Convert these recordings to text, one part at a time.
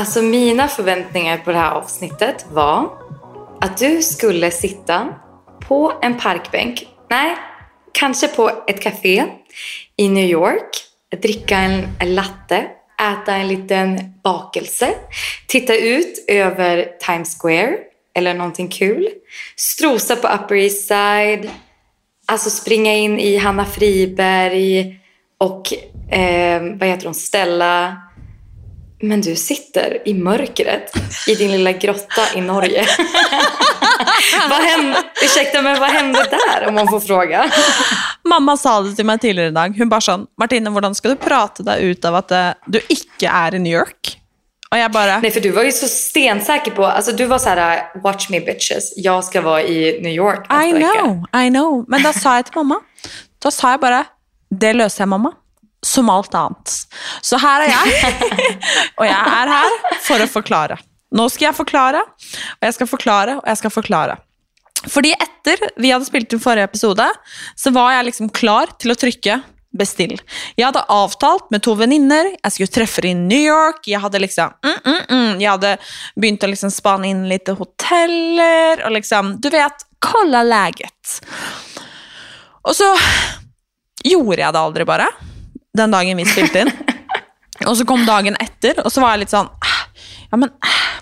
Alltså mina förväntningar på det här avsnittet var att du skulle sitta på en parkbänk, nej, kanske på ett café i New York, dricka en, latte, äta en liten bakelse, titta ut över Times Square eller någonting kul, strosa på Upper East Side, alltså springa in i Hanna Friberg och eh, vad heter hon, Stella men du sitter i mörkret i din lilla grotta i Norge. vad hände, ursäkta, men vad hände där om man får fråga? Mamma sa det till mig tidigare idag. Hon bara sån, Martina, hur ska du prata dig ut av att uh, du inte är i New York? Och jag bara... Nej, för du var ju så stensäker på, alltså du var så här, watch me bitches, jag ska vara i New York nästa I know, vecka. I know. Men då sa jag till mamma, då sa jag bara, det löser jag mamma som allt annat. Så här är jag. och jag är här för att förklara. Nu ska jag förklara, och jag ska förklara, och jag ska förklara. Fordi etter vi hade spelat in förra episoden, så var jag liksom klar till att trycka bestill. Jag hade avtalt med två vänner, jag skulle träffa i New York, jag hade liksom, mm, mm, mm. jag hade börjat liksom spana in lite hoteller och liksom, du vet, kolla läget. Och så gjorde jag det aldrig bara den dagen vi spelade in. och så kom dagen efter och så var jag lite sån, ah, ja men, ah,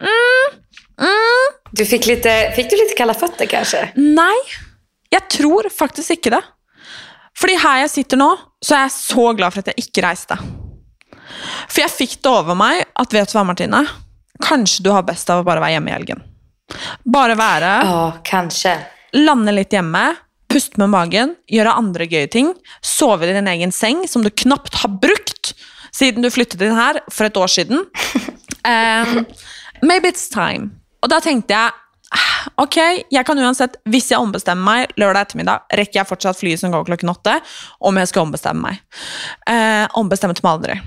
mm, mm. Du fick, lite, fick du lite kalla fötter kanske? Nej, jag tror faktiskt inte det. För här jag sitter nu så är jag så glad för att jag inte reste. För jag fick det över mig att, vet du vad Martina? Kanske du har bäst av att bara vara hemma i helgen. Bara vara. Ja, kanske. Landa lite hemma, puste med magen, göra andra grejer ting, sova i din egen säng som du knappt har brukt sedan du flyttade in här för ett år sedan. Um, maybe it's time. Och då tänkte jag, ah, okej, okay, jag kan uansett, om jag ombestämmer mig lördag eftermiddag, räcker jag fortsatt flyget som går klockan åtta, om jag ska ombestämma mig. Uh, ombestämmer mig aldrig.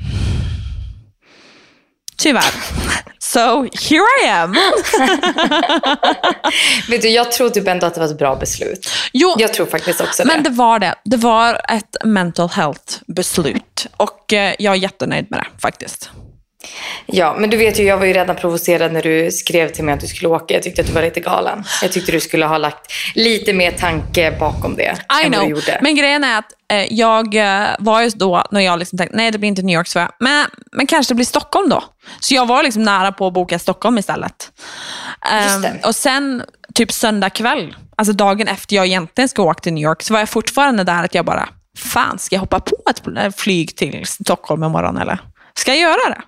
Tyvärr. So here I am. Vet du, jag tror typ ändå att det var ett bra beslut. Jo, jag tror faktiskt också det. Men det var det. Det var ett mental health beslut och eh, jag är jättenöjd med det faktiskt. Ja, men du vet ju, jag var ju redan provocerad när du skrev till mig att du skulle åka. Jag tyckte att du var lite galen. Jag tyckte du skulle ha lagt lite mer tanke bakom det I know. gjorde. Men grejen är att eh, jag eh, var ju då, när jag liksom tänkte, nej det blir inte New York, så men, men kanske det blir Stockholm då. Så jag var liksom nära på att boka Stockholm istället. Um, och sen, typ söndag kväll, alltså dagen efter jag egentligen ska åka till New York, så var jag fortfarande där att jag bara, fan ska jag hoppa på ett flyg till Stockholm imorgon eller? Ska göra det?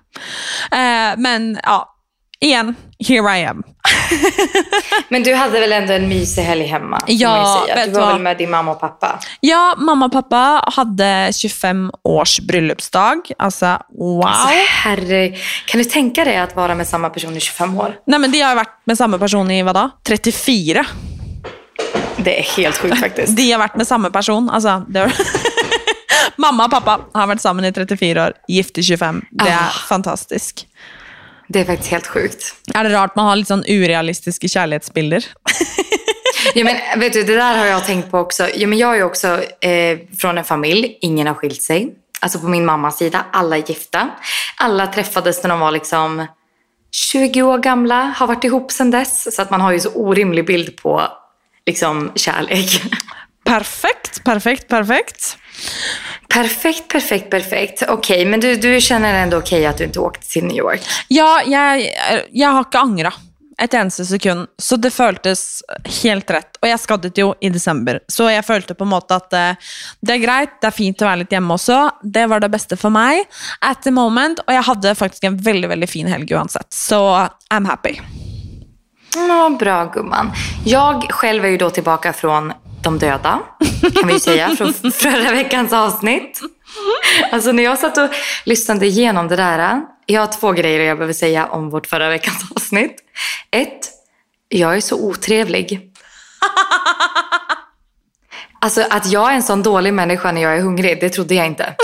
Eh, men ja, igen, here I am. men du hade väl ändå en mysig helg hemma? Ja, Du var vad? väl med din mamma och pappa? Ja, mamma och pappa hade 25 års bröllopsdag. Alltså, wow. Alltså, herre, kan du tänka dig att vara med samma person i 25 år? Nej, men det har jag varit med samma person i vadå? 34. Det är helt sjukt faktiskt. De har varit med samma person. Alltså, det Mamma och pappa har varit samman i 34 år, gift i 25. Det är ah. fantastiskt. Det är faktiskt helt sjukt. Är det rart man har lite sån orealistiska kärleksbilder? ja, men, vet du, det där har jag tänkt på också. Ja, men jag är också eh, från en familj, ingen har skilt sig. Alltså på min mammas sida, alla är gifta. Alla träffades när de var liksom 20 år gamla, har varit ihop sedan dess. Så att man har ju så orimlig bild på liksom, kärlek. Perfekt, perfekt, perfekt. Perfekt, perfekt, perfekt. Okej, okay, men du, du känner ändå okej okay att du inte åkte till New York? Ja, jag, jag har inte ångrat ett eneste sekund. Så det kändes helt rätt. Och jag skadade ju i december, så jag kände på något att uh, det är grejt, det är fint att vara lite hemma också. Det var det bästa för mig at the moment. Och jag hade faktiskt en väldigt, väldigt fin helg oavsett. Så I'm happy. Ja, bra gumman. Jag själv är ju då tillbaka från de döda, kan vi säga, från förra veckans avsnitt. Alltså när jag satt och lyssnade igenom det där. Jag har två grejer jag behöver säga om vårt förra veckans avsnitt. Ett, jag är så otrevlig. Alltså att jag är en sån dålig människa när jag är hungrig, det trodde jag inte.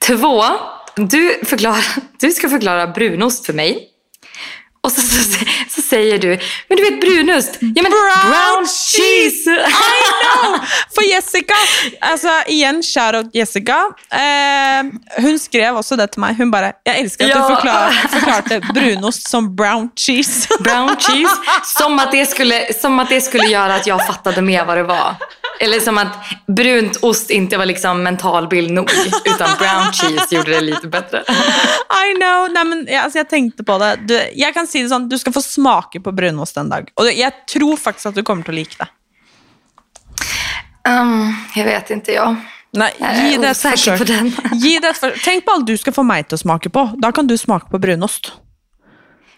Två, du, förklara, du ska förklara brunost för mig. Och så, så, så säger du, men du vet brunost? Ja men Brown brown, cheese! I know! For Jessica, altså igjen shoutout Jessica. Eh, hun skrev også det til meg. Hun bare Jeg elsker at Ja. du forklar, forklarte brunost som brown cheese. Brown cheese. Som att, det skulle, som att det skulle göra att jag fattade mer vad det var. Eller som att brunt ost inte var liksom mental bild nog. Utan brown cheese gjorde det lite bättre. I know. Nei, men, ja, altså, jeg tenkte på det. Du, jeg kan si det sånn, du skal få smake på brunost en dag. Og jeg tror faktisk at du kommer å like det. Um, jag vet inte jag. Jag gi är det et osäker på den. Gi det et forsøk. Tenk på alt du skal få meg til å smake på. Da kan du smake på brunost.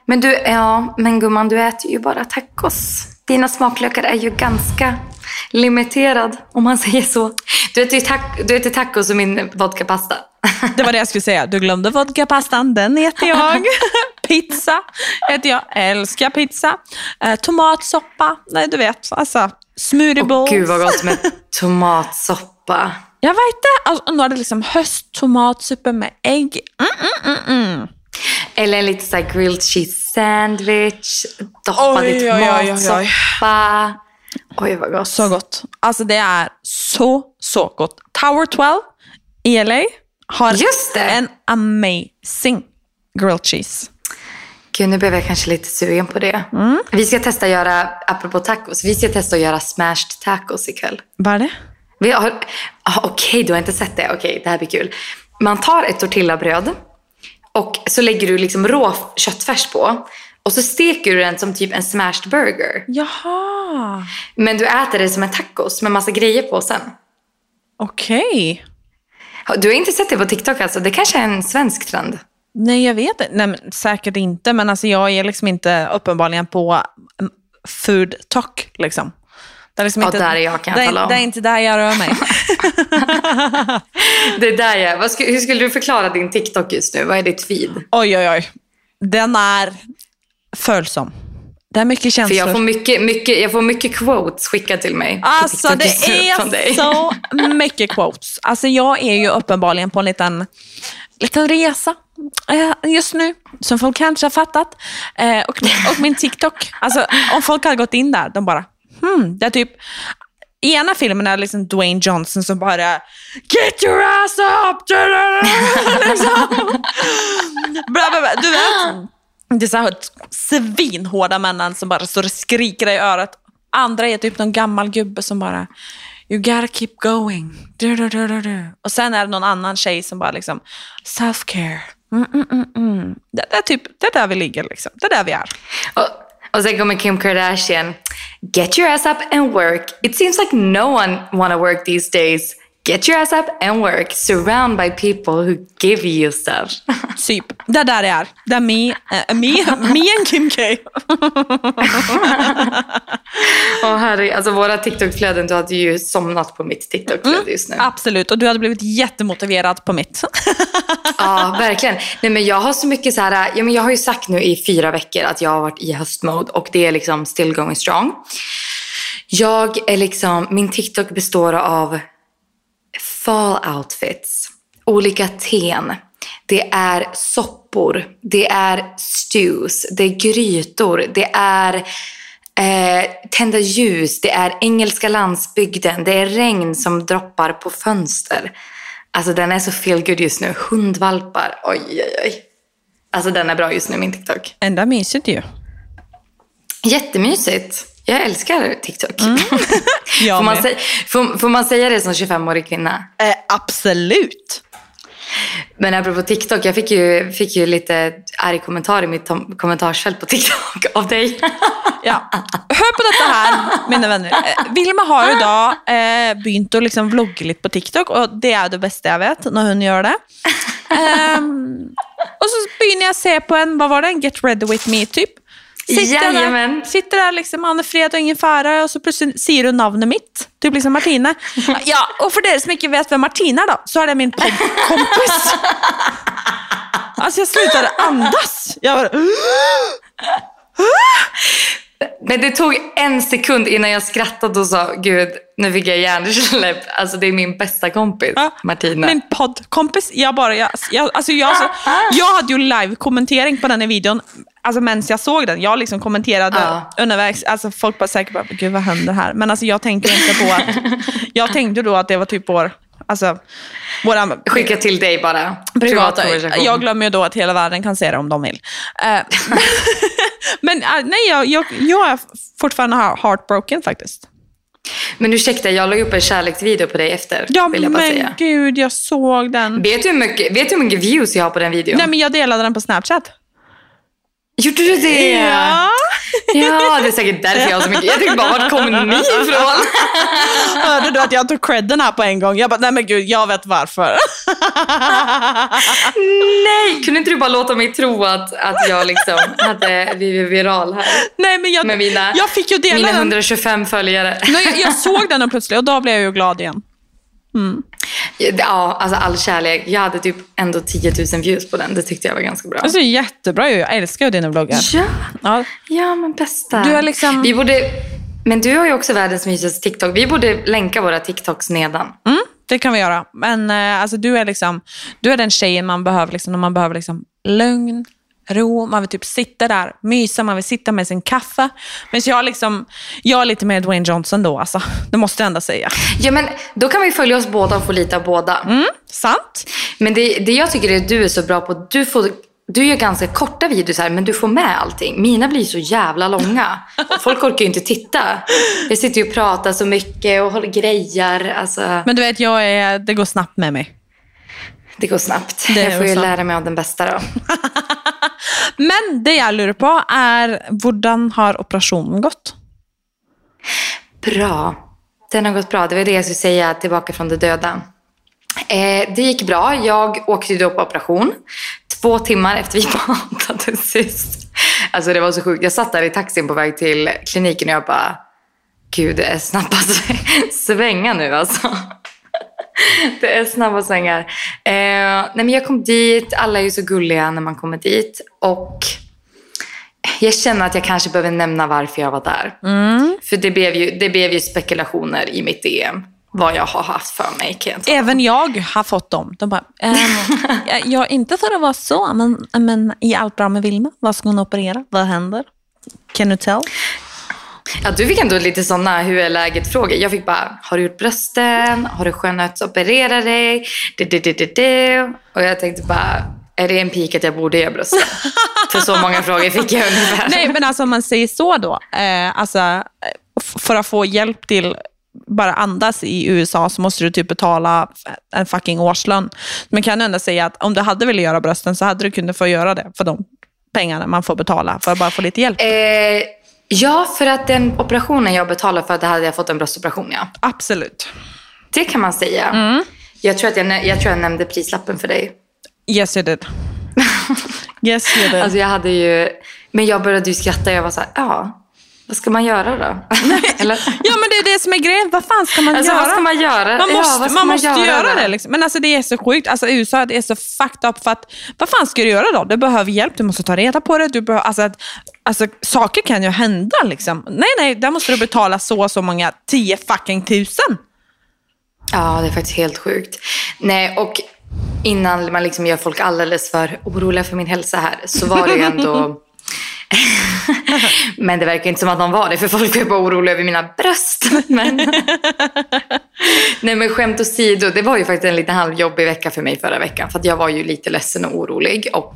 Men du, ja, men gumman, du äter ju bara tacos. Dina smaklökar är ju ganska limiterad, om man säger så. Du äter ju tac- du äter tacos och min vodkapasta. Det var det jag skulle säga. Du glömde vodkapastan, den äter jag. pizza äter jag, älskar pizza. Eh, tomatsoppa, nej du vet, alltså smoothie bowls. gud vad gott med tomatsoppa. Jag vet det. Altså, nå er det liksom høsttomatsuppe med egg. Mm. Eller en lite så grilled cheese sandwich, doppad Oj, i tomatsoppa. Oj, vad gott. Så godt. Altså, det er så, så godt. Tower 12 i LA har en amazing grilled cheese. Gud, nu blev jag kanske lite sugen på det. Vi ska testa att göra, apropå tacos, vi ska testa att göra smashed tacos ikväll. Hva er det? Ah, Okej, du har inte sett det. Okej, det här blir kul. Man tar ett tortillabröd och så lägger du liksom rå köttfärs på. Och så steker du den som typ en smashed burger. Jaha, Men du äter det som en tacos med massa grejer på sen. okej. Du har inte sett det på TikTok alltså? Det kanske är en svensk trend. Nej, jag vet inte. Nej, men, säkert inte, men alltså, jag är liksom inte uppenbarligen på mm, food talk. Liksom. Det är liksom Ja, inte, där är jag, kan jag tala om. det är inte där jag rör mig. Det är där jag... Vad hur skulle du förklara din TikTok just nu? Vad är ditt feed? oj, oj, oj. Den är följsam. Det är mycket För känslor. jag får mycket, mycket, jag får mycket quotes skickat till mig. Alltså det är så mycket quotes. Alltså jag är ju uppenbarligen på en liten, liten resa eh, just nu, som folk kanske har fattat. Eh, och, och min TikTok, alltså om folk hade gått in där, de bara, hmm, det är typ, i ena filmen är det liksom Dwayne Johnson som bara Get your ass up! liksom. bla, bla, bla. Du vet, det är så här svinhårda männen som bara står och skriker dig i örat. Andra är typ någon gammal gubbe som bara You gotta keep going. Du, du, du, du, du. Och sen är det någon annan tjej som bara liksom self-care. Mm, mm, mm, mm. Det, det, är typ, det är där vi ligger liksom. Det är där vi är. Och, och sen kommer Kim Kardashian. Get your ass up and work. It seems like no one wanna work these days. Get your ass up and work. Surround by people who give you stuff. Typ. Det är där det är. Det är me, äh, me, me and Kim K. Åh herre, alltså våra TikTok-flöden, du hade ju somnat på mitt TikTok-flöde just nu. Absolut. Och du hade blivit jättemotiverad på mitt. Ja, verkligen. Nej, men jag har så mycket så här, ja, men jag har ju sagt nu i fyra veckor att jag har varit i höstmode och det är liksom still going strong. Jag är liksom, min TikTok består av fall outfits, olika ten. Det är soppor, det är stews, det är grytor, det är eh, tända ljus, det är engelska landsbygden, det är regn som droppar på fönster. Alltså den är så feel good just nu. Hundvalpar, oj oj oj. Alltså den är bra just nu, min TikTok. Enda mysigt ju. Jättemysigt. Jag älskar TikTok. Jag får, man säga, får, får man säga det som 25-årig kvinna? Eh, absolut. Men apropå TikTok, jag fick ju, fick ju lite arg kommentar i mitt kommentarsfält på TikTok av dig. Ja. Hør på dette her, mine venner. Eh, Vilma har da eh, begynt å liksom vlogge litt på TikTok, og det jo det beste jeg vet, når hun gjør det. Ehm, og så jeg å se på en hva var det, en Get Ready With Me-typ. Sitter, Jajamän. sitter der liksom, Anne Fred og ingen fare, og så plutselig sier hun navnet mitt. Typ liksom Martine. Ja, og for dere som ikke vet hvem Martine er, da, så er det min podkompis. Altså, jeg slutade andas. Jeg bare Men det tog en sekund innan jag skrattade och sa, gud, nu fick jag hjärnsläpp. Alltså det är min bästa kompis, Ja, Martina. Min poddkompis, jag bara, jag, jag, alltså jag, så, jag hade ju live-kommentering på den här videon. alltså medan jag såg den, jag liksom kommenterade Ja. undervägs, alltså folk var säkert bara, gud vad händer här? Men alltså jag tänkte inte på att, jag tänkte då att det var typ vår, alltså, våra Skicka till dig bara. privata, jag glömmer ju då att hela världen kan se det om de vill. Men äh, nej, jag, jag, jag är fortfarande heart- heartbroken faktiskt. Men ursäkta, jag la upp en kärleksvideo på dig efter. Ja vill jag bara men säga. gud, jag såg den. Vet du, hur mycket, vet du hur mycket views jag har på den videon? Nej men jag delade den på Snapchat. Gjorde du det? Ja. Ja, det är säkert därför jag har så mycket. Jag tänkte bara, vart kommer ni ifrån? Hörde du att jag tog credden här på en gång? Jag bara, nej men gud, jag vet varför. Nej! Kunde inte du bara låta mig tro att, att jag liksom hade blivit viral här? nej men jag, Med mina- jag fick ju dela Mina den. 125 följare. Nej, jag, jag såg den och plötsligt och då blev jag ju glad igen. Ja, alltså all kärlek. Jag hade typ ändå 10 000 views på den. Det tyckte jag var ganska bra. Alltså jättebra ju, jag älskar ju dina vloggar. Ja, Ja. ja men bästa. Du är liksom- Vi borde... Men du har ju också världens mysigaste TikTok. Vi borde länka våra TikToks nedan. Mm, det kan vi göra. Men eh, alltså, du är liksom, du är den tjejen man behöver liksom, när man behöver liksom, lugn, ro, man vill typ sitta där, mysa, man vill sitta med sin kaffe. Men jag, liksom, jag är lite mer Dwayne Johnson då, alltså. det måste jag ändå säga. Ja, men då kan vi följa oss båda och få lite av båda. Mm, sant? Men det, det jag tycker är att du är så bra på, du, får, du gör ganska korta videos här, men du får med allting. Mina blir så jävla långa. Folk orkar ju inte titta. Jag sitter ju och pratar så mycket och håller grejer. Alltså, Men du vet, jag är, det går snabbt med mig. Det går snabbt. Det jag får ju lära mig av den bästa då. Men det jag lurar på är, hur har operationen gått? Bra. Den har gått bra. Det var det jag skulle säga, tillbaka från det döda. Eh, det gick bra. Jag åkte då på operation. Två timmar efter vi pratade sist. Alltså det var så sjukt. Jag satt där i taxin på väg till kliniken och jag bara, gud det är snabba svängar nu alltså. Det är snabba svängar. Eh, nej men jag kom dit, alla är ju så gulliga när man kommer dit. Och jag känner att jag kanske behöver nämna varför jag var där. För det blev, ju, det blev ju spekulationer i mitt DM. Vad jag har haft för mig kan jag. Även jag har fått dem. De bara, ehm, jag, inte för att vara så, men, men är allt bra med Vilma? Vad ska hon operera? Vad händer? Can you tell? Ja, du fick ändå lite sådana hur är läget-frågor. Jag fick bara, har du gjort brösten? Har du skönhetsoperera dig? Det, det, det, det, det. Och jag tänkte bara, är det en pik att jag borde göra brösten? För så många frågor fick jag ungefär. Nej, men alltså om man säger så då. Eh, alltså, för att få hjälp till bara andas i USA så måste du typ betala en fucking årslön. Men kan ändå säga att om du hade velat göra brösten så hade du kunnat få göra det för de pengarna man får betala för att bara få lite hjälp. Eh, ja, för att den operationen jag betalade för, det hade jag fått en bröstoperation, ja. Absolut. Det kan man säga. Jag, tror att jag, jag tror jag nämnde prislappen för dig. Yes you did. Yes you did. Alltså jag hade ju... Men jag började ju skratta. Jag var så här, ja, vad ska man göra då? Eller? Ja men det är det som är grejen. Vad fan ska man Alltså göra? vad ska man göra? Man Ja, måste, ska man måste göra då? det. Liksom. Men alltså det är så sjukt. Alltså USA det är så fucked up för att vad fan ska du göra då? Du behöver hjälp, du måste ta reda på det. Du behöver, alltså, att, alltså, saker kan ju hända liksom. Nej, nej, där måste du betala så och så många, 10 fucking tusen. Ja, det är faktiskt helt sjukt. Nej, och innan man liksom gör folk alldeles för oroliga för min hälsa här så var det ju ändå... men det verkar inte som att de var det för folk var bara oroliga över mina bröst. Men... Nej men skämt åsido, det var ju faktiskt en lite halvjobbig vecka för mig förra veckan. För jag var ju lite ledsen och orolig och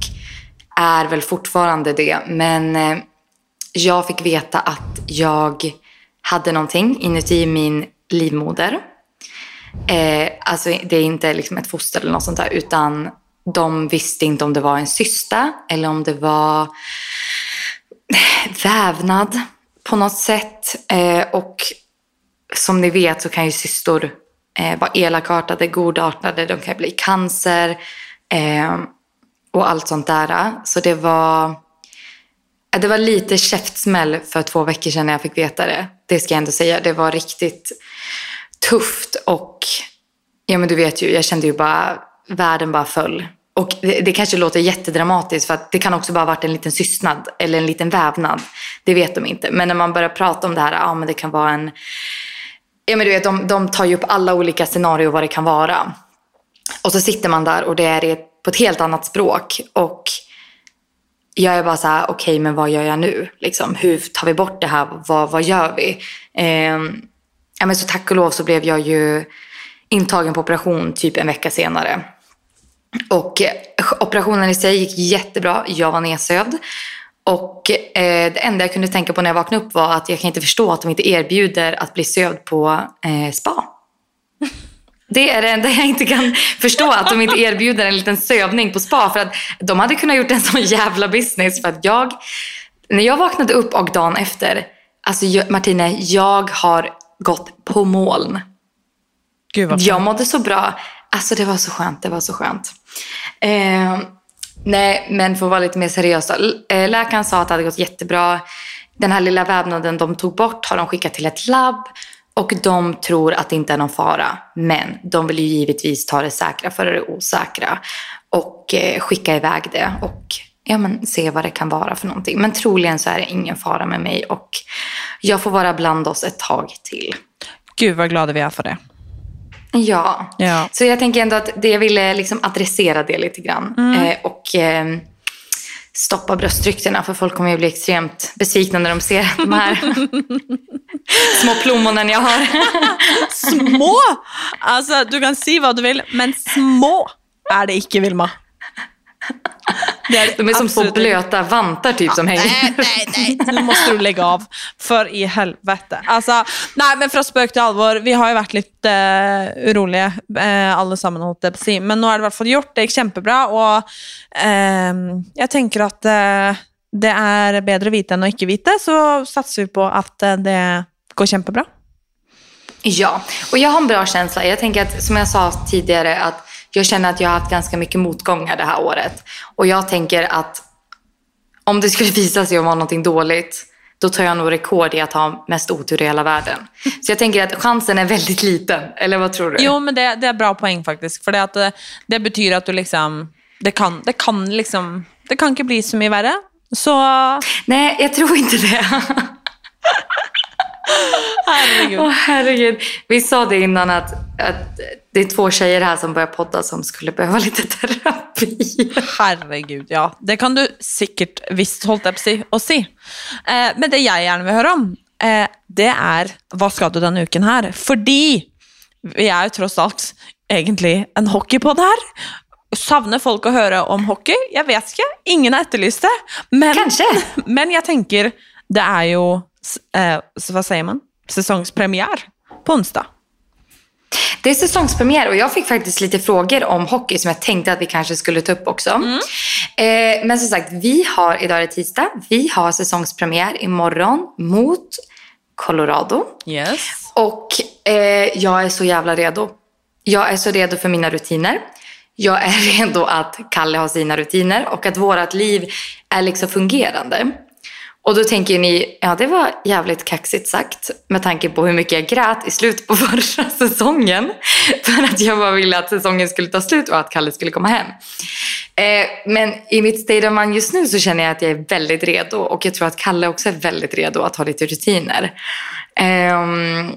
är väl fortfarande det. Men eh, jag fick veta att jag hade någonting inuti min livmoder. Eh, alltså det är inte liksom ett foster eller något sånt där utan de visste inte om det var en cysta eller om det var vävnad på något sätt. Eh, och som ni vet så kan ju cystor eh, vara elakartade, godartade, de kan bli cancer eh, och allt sånt där. Så det var, eh, det var lite käftsmäll för två veckor sedan när jag fick veta det. Det ska jag ändå säga. Det var riktigt tufft och ja men du vet ju, jag kände ju bara världen bara föll. Och det, det kanske låter jättedramatiskt för att det kan också bara ha varit en liten syssnad eller en liten vävnad. Det vet de inte. Men när man börjar prata om det här, ja men det kan vara en... Ja men du vet, de, de tar ju upp alla olika scenarier vad det kan vara. Och så sitter man där och det är på ett helt annat språk. Och jag är bara så här, okej men vad gör jag nu? Liksom, hur tar vi bort det här? Vad, vad gör vi? Eh, ja, men så tack och lov så blev jag ju intagen på operation typ en vecka senare. Och eh, operationen i sig gick jättebra. Jag var nedsövd. Och eh, det enda jag kunde tänka på när jag vaknade upp var att jag kan inte förstå att de inte erbjuder att bli sövd på eh, spa. Det är det enda jag inte kan förstå, att de inte erbjuder en liten sövning på spa. För att de hade kunnat gjort en sån jävla business. För att jag, när jag vaknade upp och dagen efter, alltså jag, Martine, jag har gått på moln. Gud vad Jag mådde så bra. Alltså det var så skönt, det var så skönt. Eh, nej, men för att vara lite mer seriös eh, Läkaren sa att det hade gått jättebra. Den här lilla vävnaden de tog bort har de skickat till ett labb. Och de tror att det inte är någon fara. Men de vill ju givetvis ta det säkra före det osäkra. Och eh, skicka iväg det. Och ja, men, se vad det kan vara för någonting. Men troligen så är det ingen fara med mig. Och jag får vara bland oss ett tag till. Gud vad glada vi är för det. Ja. Ja. Så jag tänker ändå att det jag ville liksom adressera det lite grann. Eh, och eh, stoppa bröstryktena för folk kommer ju bli extremt besvikna när de ser de här små plommonen jag har. Små! Alltså, du kan si vad du vill, men små är det icke, Vilma. Det är De är som två inte. blöta vantar typ som hänger. Nej, nej, nej. Nu måste du lägga av. För i helvete. Altså, nei, men fra spøk til alvor. Vi har jo vært litt eh, urolige, eh, alle sammen, holdt jeg på å si. Men nå er det i hvert fall gjort. Det gikk kjempebra. Og eh, jeg tenker at eh, det er bedre å vite enn å ikke vite. Så satser vi på at eh, det går kjempebra. Ja, och jag har en bra känsla. Jag tänker att, som jag sa tidigare, att jag känner att jag har haft ganska mycket motgångar det här året. Och jag tänker att om det skulle visa sig att vara någonting dåligt, då tar jag nog rekord i att ha mest otur i hela världen. Så jag tänker att chansen är väldigt liten. Eller vad tror du? Jo, men det, det er bra poeng, faktisk. For det, at det, det betyr at du liksom det kan, det kan liksom Det kan ikke bli så mye verre. Så Nej, jag tror inte det. Herregud. Åh herregud. Vi sa det innan att, att det är två tjejer här som börjar podda som skulle behöva lite terapi. Herregud, ja. Det kan du sikkert visst holdt jeg på å si. Eh, men det jeg gjerne vil høre om, eh, det er hva skal du denne uken her? Fordi vi er jo tross alt egentlig en hockeypod her. Savner folk å høre om hockey? Jeg vet ikke. Ingen har etterlyst det. Men, Kanskje. men jeg tenker det er jo eh, Hva sier man? Säsongspremiär på onsdag. Det är säsongspremiär och jag fick faktiskt lite frågor om hockey som jag tänkte att vi kanske skulle ta upp också. Eh, men som sagt, vi har, idag är tisdag, vi har säsongspremiär imorgon mot Colorado. Yes. Och eh, jag är så jävla redo. Jag är så redo för mina rutiner. Jag är redo att Kalle har sina rutiner och att vårt liv är liksom fungerande. Och då tänker ni, ja det var jävligt kaxigt sagt med tanke på hur mycket jag grät i slutet på förra säsongen. För att jag bara ville att säsongen skulle ta slut och att Kalle skulle komma hem. Eh, men i mitt state of mind just nu så känner jag att jag är väldigt redo och jag tror att Kalle också är väldigt redo att ha lite rutiner. Ehm,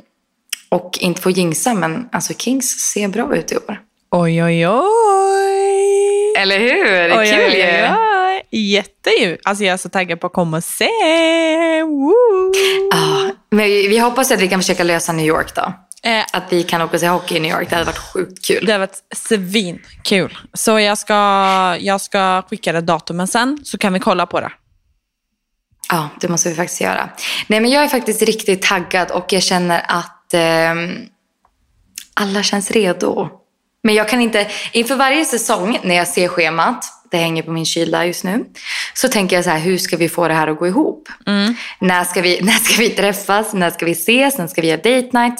och inte få jinxa, men alltså Kings ser bra ut i år. Oj, oj, oj. Eller hur? Det är Oj, kul ju. Jätte ju. Alltså jag är så taggad på att komma och se. Woo. Ja, men vi, vi hoppas att vi kan försöka lösa New York då. Eh, Att vi kan åka och se hockey i New York. Det hade varit sjukt kul. det har varit svinkul. Så jag ska, jag ska skicka det datumen sen, så kan vi kolla på det. Ja, det måste vi faktiskt göra. Nej, men jag är faktiskt riktigt taggad och jag känner att ehm, alla känns redo. Men jag kan inte, inför varje säsong när jag ser schemat, det hänger på min kyl där just nu, så tänker jag så här, hur ska vi få det här att gå ihop? När, ska vi, när ska vi träffas? När ska vi ses? När ska vi göra date night?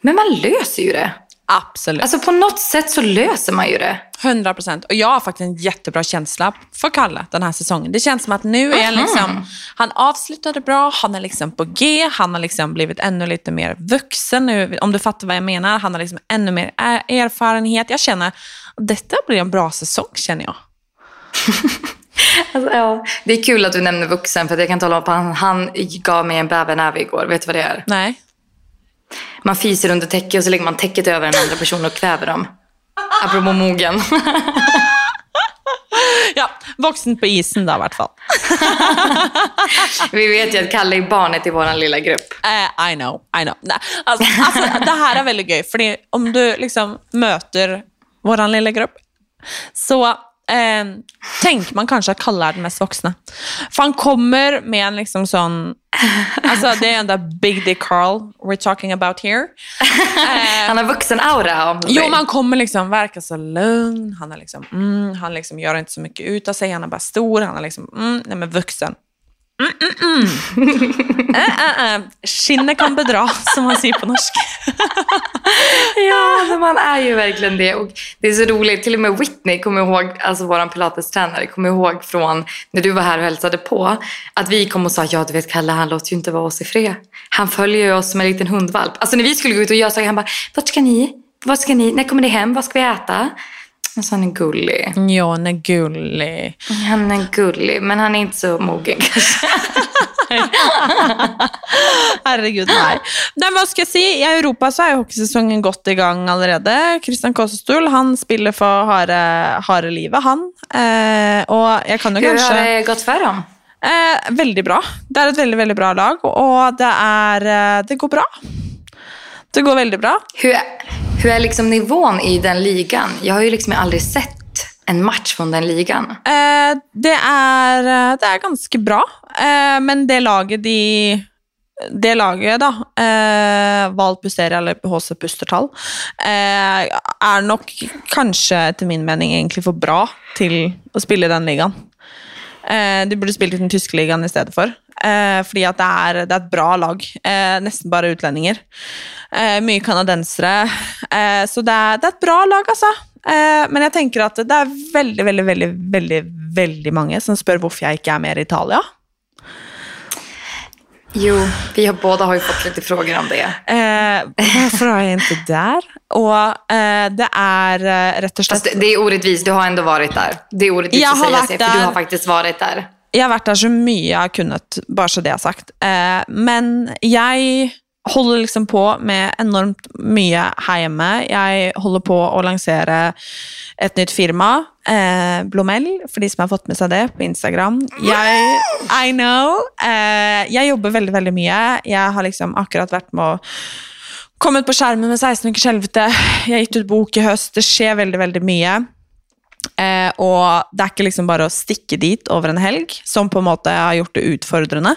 Men man löser ju det. Absolut. Alltså på något sätt så löser man ju det. 100 procent. Och jag har faktiskt en jättebra känsla för Kalle den här säsongen. Det känns som att nu är han liksom, han avslutade bra, han är liksom på G, han har liksom blivit ännu lite mer vuxen nu, om du fattar vad jag menar. Han har liksom ännu mer ä- erfarenhet. Jag känner detta blir en bra säsong, känner jag. Alltså, ja. Det är kul att du nämner vuxen för jag kan tala om att han, han gav mig en bävernäve igår. Vet du vad det är? Nej. Man fiser under täcket och så lägger man täcket över den andra personen och kväver dem. Apropå mogen. Ja, vuxen på isen då i hvert fall. Vi vet ju att Kalle är barnet i vår lilla grupp. Eh, I know, I know. Nej, alltså, alltså, det här är väldigt gøy, för om du liksom möter vår lilla grupp, så eh, tänker man kanske att Kalle är den mest vuxna. För han kommer med en liksom sån, alltså det är den där Big Dick Carl we're talking about here. Eh, han har vuxen aura om Jo, man kommer liksom verka så lugn, han, är liksom, mm, han liksom gör inte så mycket ut av sig, han är bara stor, han är liksom, mm, nej men vuxen. Mm, mm, mm. äh, äh. Skinnet kan bedra, som man säger på norska. ja, man är ju verkligen det. Och det är så roligt. Till och med Whitney, kommer ihåg, alltså vår pilatestränare, kommer ihåg från när du var här och hälsade på. Att vi kom och sa, ja du vet Kalle, han låter ju inte vara oss i fred. Han följer ju oss som en liten hundvalp. Alltså när vi skulle gå ut och göra saker, han bara, vart ska ni? Vad ska ni? När kommer ni hem? Vad ska vi äta? Alltså han är gullig. Ja, han är gullig. Han är gullig, men han är inte så mogen kanske. Herregud, nej. nej. Vad ska jag säga? I Europa så är hockeysäsongen gått igång allerede. Christian Kåsestol, han spelar för Hare, Hare livet, han. Eh, och jag kan Hur kanske... har det gått för dem? Eh, väldigt bra. Det är ett väldigt, väldigt bra lag och det, är, eh, det går bra. Det går väldigt bra. Hur, hur är liksom nivån i den ligan? Jag har ju liksom aldrig sett en match från den ligan. Eh, det, är, eh, det är ganska bra, eh, men det laget de det laget, da, eh, Val eller HC Pustertall, eh, är nog kanske etter min mening egentlig for bra till att spela i den ligan. Eh, de burde spilt i den tyske ligaen i stedet for. Eh, fordi at det er, det er et bra lag. Eh, nesten bare utlendinger. Eh, mye canadensere. Eh, så det er, det er, et bra lag, altså. Eh, men jeg tenker at det er veldig, veldig, veldig, veldig, veldig mange som spør hvorfor jeg ikke er mer i Italia. Jo, vi har båda har ju fått lite frågor om det. Eh, varför är jag inte där? Och eh, det är eh, rätt och slett... Fast det är orättvist, du har ändå varit där. Det är orättvist jag att säga sig, för du har faktiskt varit där. Jag har varit där så mycket jag har kunnat, bara så det er sagt. Eh, men jag håller liksom på med enormt mycket här hemma. Jag håller på att lansera ett nytt firma, eh, Blomell, för de som har fått med sig det på Instagram. Jag, I know. Eh, jeg jobbar väldigt, väldigt mycket. Jag har liksom akkurat varit med och kommit på skärmen med 16 ukers helvete. Jag har gitt ut bok i høst. Det skjer väldigt, väldigt mycket. Eh, og det er ikke liksom bare å stikke dit over en helg, som på en måte har gjort det utfordrende.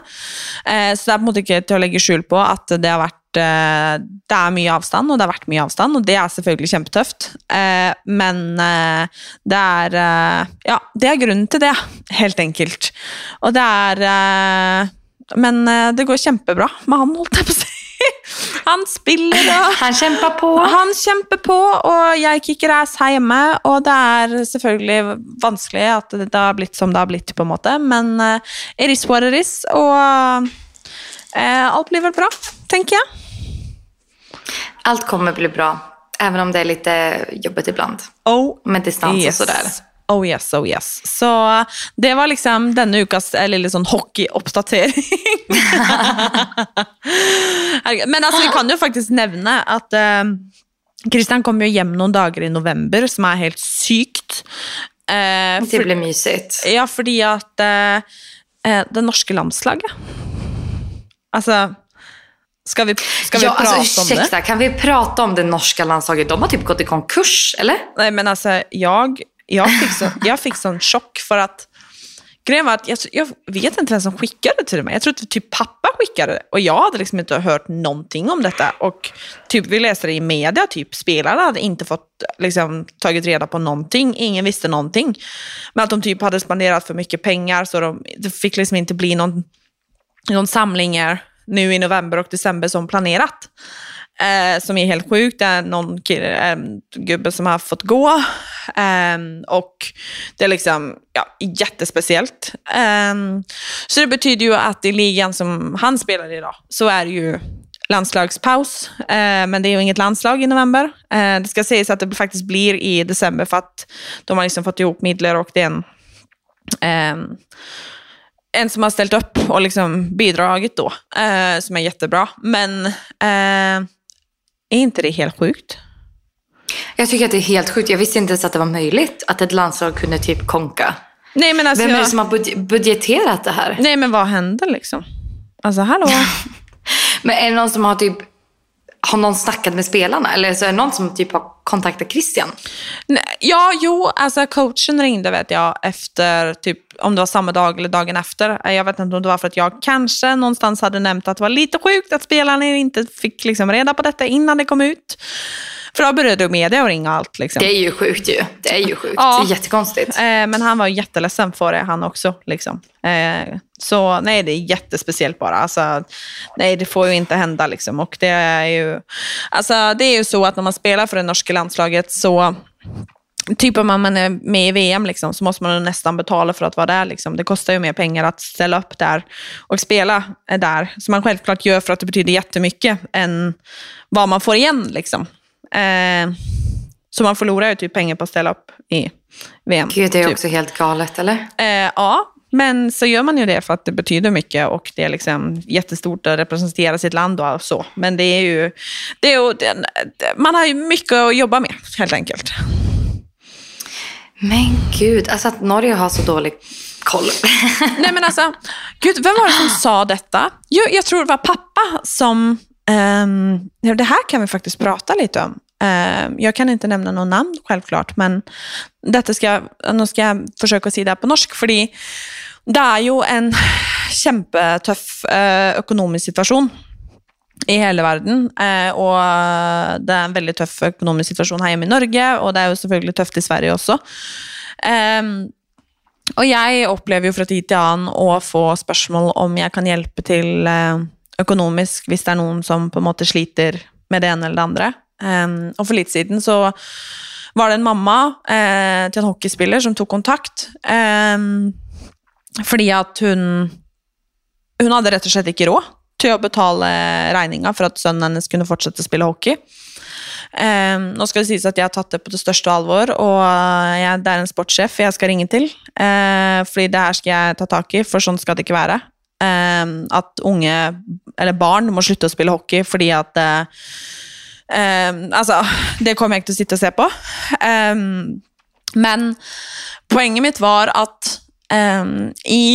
Eh, så det er på en måte ikke til å legge skjul på at det har vært eh, Det er mye avstand, og det har vært mye avstand, og det er selvfølgelig kjempetøft. Eh, men eh, det er eh, Ja, det er grunnen til det, helt enkelt. Og det er Men det går kjempebra med han, holdt jeg på å si. Han spiller og Han kämpar på. Han kämpar på, og jeg kicker ass her hjemme. Og det er selvfølgelig vanskelig at det har blitt som det har blitt, på en måte. Men uh, it is what it is. Og uh, alt blir väl bra, tänker jag. Allt kommer bli bra. Även om det är lite jobbigt ibland. Oh, med distans yes. och sådär. Oh yes, oh yes. Så det var liksom denne ukas eh, lille sånn hockeyoppdatering. Men alltså, vi kan ju faktiskt nämna att uh, Christian kom ju hem några dagar i november, som är helt sykt. Uh, det blir mysigt. Ja, för att uh, det norska landslaget Alltså, Ska vi, ska vi ja, prata alltså, ursäkta, om det? Kan vi prata om det norska landslaget? De har typ gått i konkurs, eller? Nej, men alltså jag jag fick, så, jag fick sån chock för att Grejen var att jag, jag, vet inte vem som skickade till mig. Jag tror att typ pappa skickade det. Och jag hade liksom inte hört någonting om detta. Och typ, vi läste det i media, typ spelarna hade inte fått liksom, tagit reda på någonting. Ingen visste någonting. Men att de typ hade spenderat för mycket pengar så de, det fick liksom inte bli någon, någon samlingar nu i november och december som planerat eh, som är helt sjukt. Det är någon kille, eh, gubbe som har fått gå. Um, och det är liksom ja, jättespeciellt. Um, så det betyder ju att i ligan som han spelar i idag så är det ju landslagspaus, Uh, men det är ju inget landslag i november. Uh, det ska sägas att det faktiskt blir i december för att de har liksom fått ihop midler och det är en, um, en som har ställt upp och liksom bidragit då, eh, som är jättebra. Men eh, är inte det helt sjukt? Jag tycker att det är helt sjukt. Jag visste inte ens att det var möjligt att ett landslag kunde typ konka. Nej men alltså, Vem är det jag, som har budg- budgeterat det här? nej men vad händer liksom? Alltså hallå? Men är det någon som har typ har någon snackat med spelarna? Eller så är det någon som typ har kontaktat Christian? Nej, Ja, jo, alltså coachen ringde vet jag efter, typ om det var samma dag eller dagen efter. Jag vet inte om det var för att jag kanske någonstans hade nämnt att det var lite sjukt att spelarna inte fick liksom reda på detta innan det kom ut. För då började media att ringa allt. Liksom. Det är ju sjukt ju. Det är ju sjukt. Ja. Det är jättekonstigt. Eh, men han var jätteledsen för det, han också. Liksom. Eh, så nej, det är jättespeciellt bara. Alltså, nej, det får ju inte hända. Liksom. Och det är ju, alltså, det är ju så att när man spelar för det norska landslaget så Typ om man är med i VM liksom, så måste man nästan betala för att vara där. Liksom. Det kostar ju mer pengar att ställa upp där och spela där. Som man självklart gör för att det betyder jättemycket än vad man får igen. Liksom. Eh, så man förlorar ju typ pengar på att ställa upp i VM. Gud, det är typ. också helt galet, eller? Eh, ja, men så gör man ju det för att det betyder mycket och det är liksom jättestort att representera sitt land och så. Men det är ju, det är man har ju mycket att jobba med helt enkelt. Men gud, alltså att Norge har så dålig koll. Nej men alltså, gud, vem var det som sa detta? Jo, jag tror det var pappa som, ja, det här kan vi faktiskt prata lite om. Eh, jag kan inte nämna någon namn självklart, men detta ska, nu ska jag försöka säga det på norsk, för det är ju en jättetuff eh, ekonomisk situation i hela världen. Eh, och det är en väldigt tuff ekonomisk situation här hemma i Norge, och det är ju såklart tufft i Sverige också. Ehm, och jag upplever ju från tid till annan att få frågor om jag kan hjälpa till ekonomiskt, om det är någon som på något sätt sliter med det ena eller det andra. Um, og for litt siden så var det en mamma eh, til en hockeyspiller som tok kontakt. ehm, fordi at hun Hun hadde rett og slett ikke råd til å betale regninga for at sønnen hennes kunne fortsette å spille hockey. Eh, nå skal det sies at jeg har tatt det på det største alvor, og eh, jeg, det er en sportssjef jeg skal ringe til. Eh, fordi det her skal jeg ta tak i, for sånn skal det ikke være. Eh, at unge, eller barn, må slutte å spille hockey fordi at eh, eh, Altså, det kommer jeg ikke til å sitte og se på. Eh, men poenget mitt var at eh, i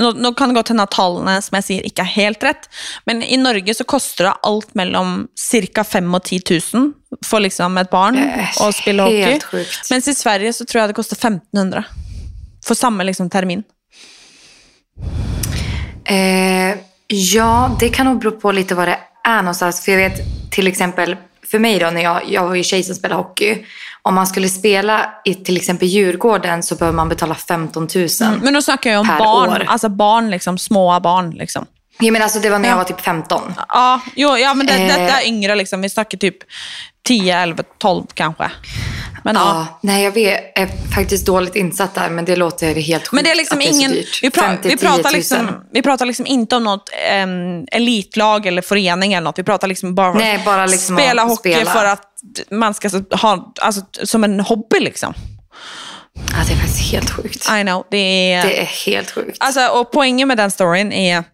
nå, nå kan det godt hende at tallene som jeg sier ikke er helt rett, men i Norge så koster det alt mellom ca. 5 og 10 000 for liksom et barn å spille hockey. sjukt. Mens i Sverige så tror jeg det koster 1500 for samme liksom termin. Eh, ja, det kan nog bero på lite vad det är någonstans. För jag vet till exempel, för mig då, när jag, jag var ju tjej som spelade hockey. Om man skulle spela i till exempel Djurgården så behöver man betala 15 000. Men nå snakker jeg om barn, år. altså barn liksom, små barn liksom. Jag menar, alltså, det var när Ja. jag var typ 15. Ja, jo, ja men det, Eh. dette er yngre liksom, vi snakker typ 10, 11, 12 kanskje. Men ja. Ja, nej, jag vet, är faktiskt dåligt insatt där, men det låter helt sjukt Men det är liksom att det är ingen... så dyrt. Vi, pra, 5 till vi, 10 pratar 000. liksom, vi pratar liksom inte om något em, elitlag eller förening eller något. Vi pratar liksom bara Nej, bara liksom spela hockey spela. för att man ska ha, alltså, som en hobby liksom. Ja, det är faktiskt helt sjukt. I know. Det är, Det är helt sjukt. Alltså, och poängen med den storyn är,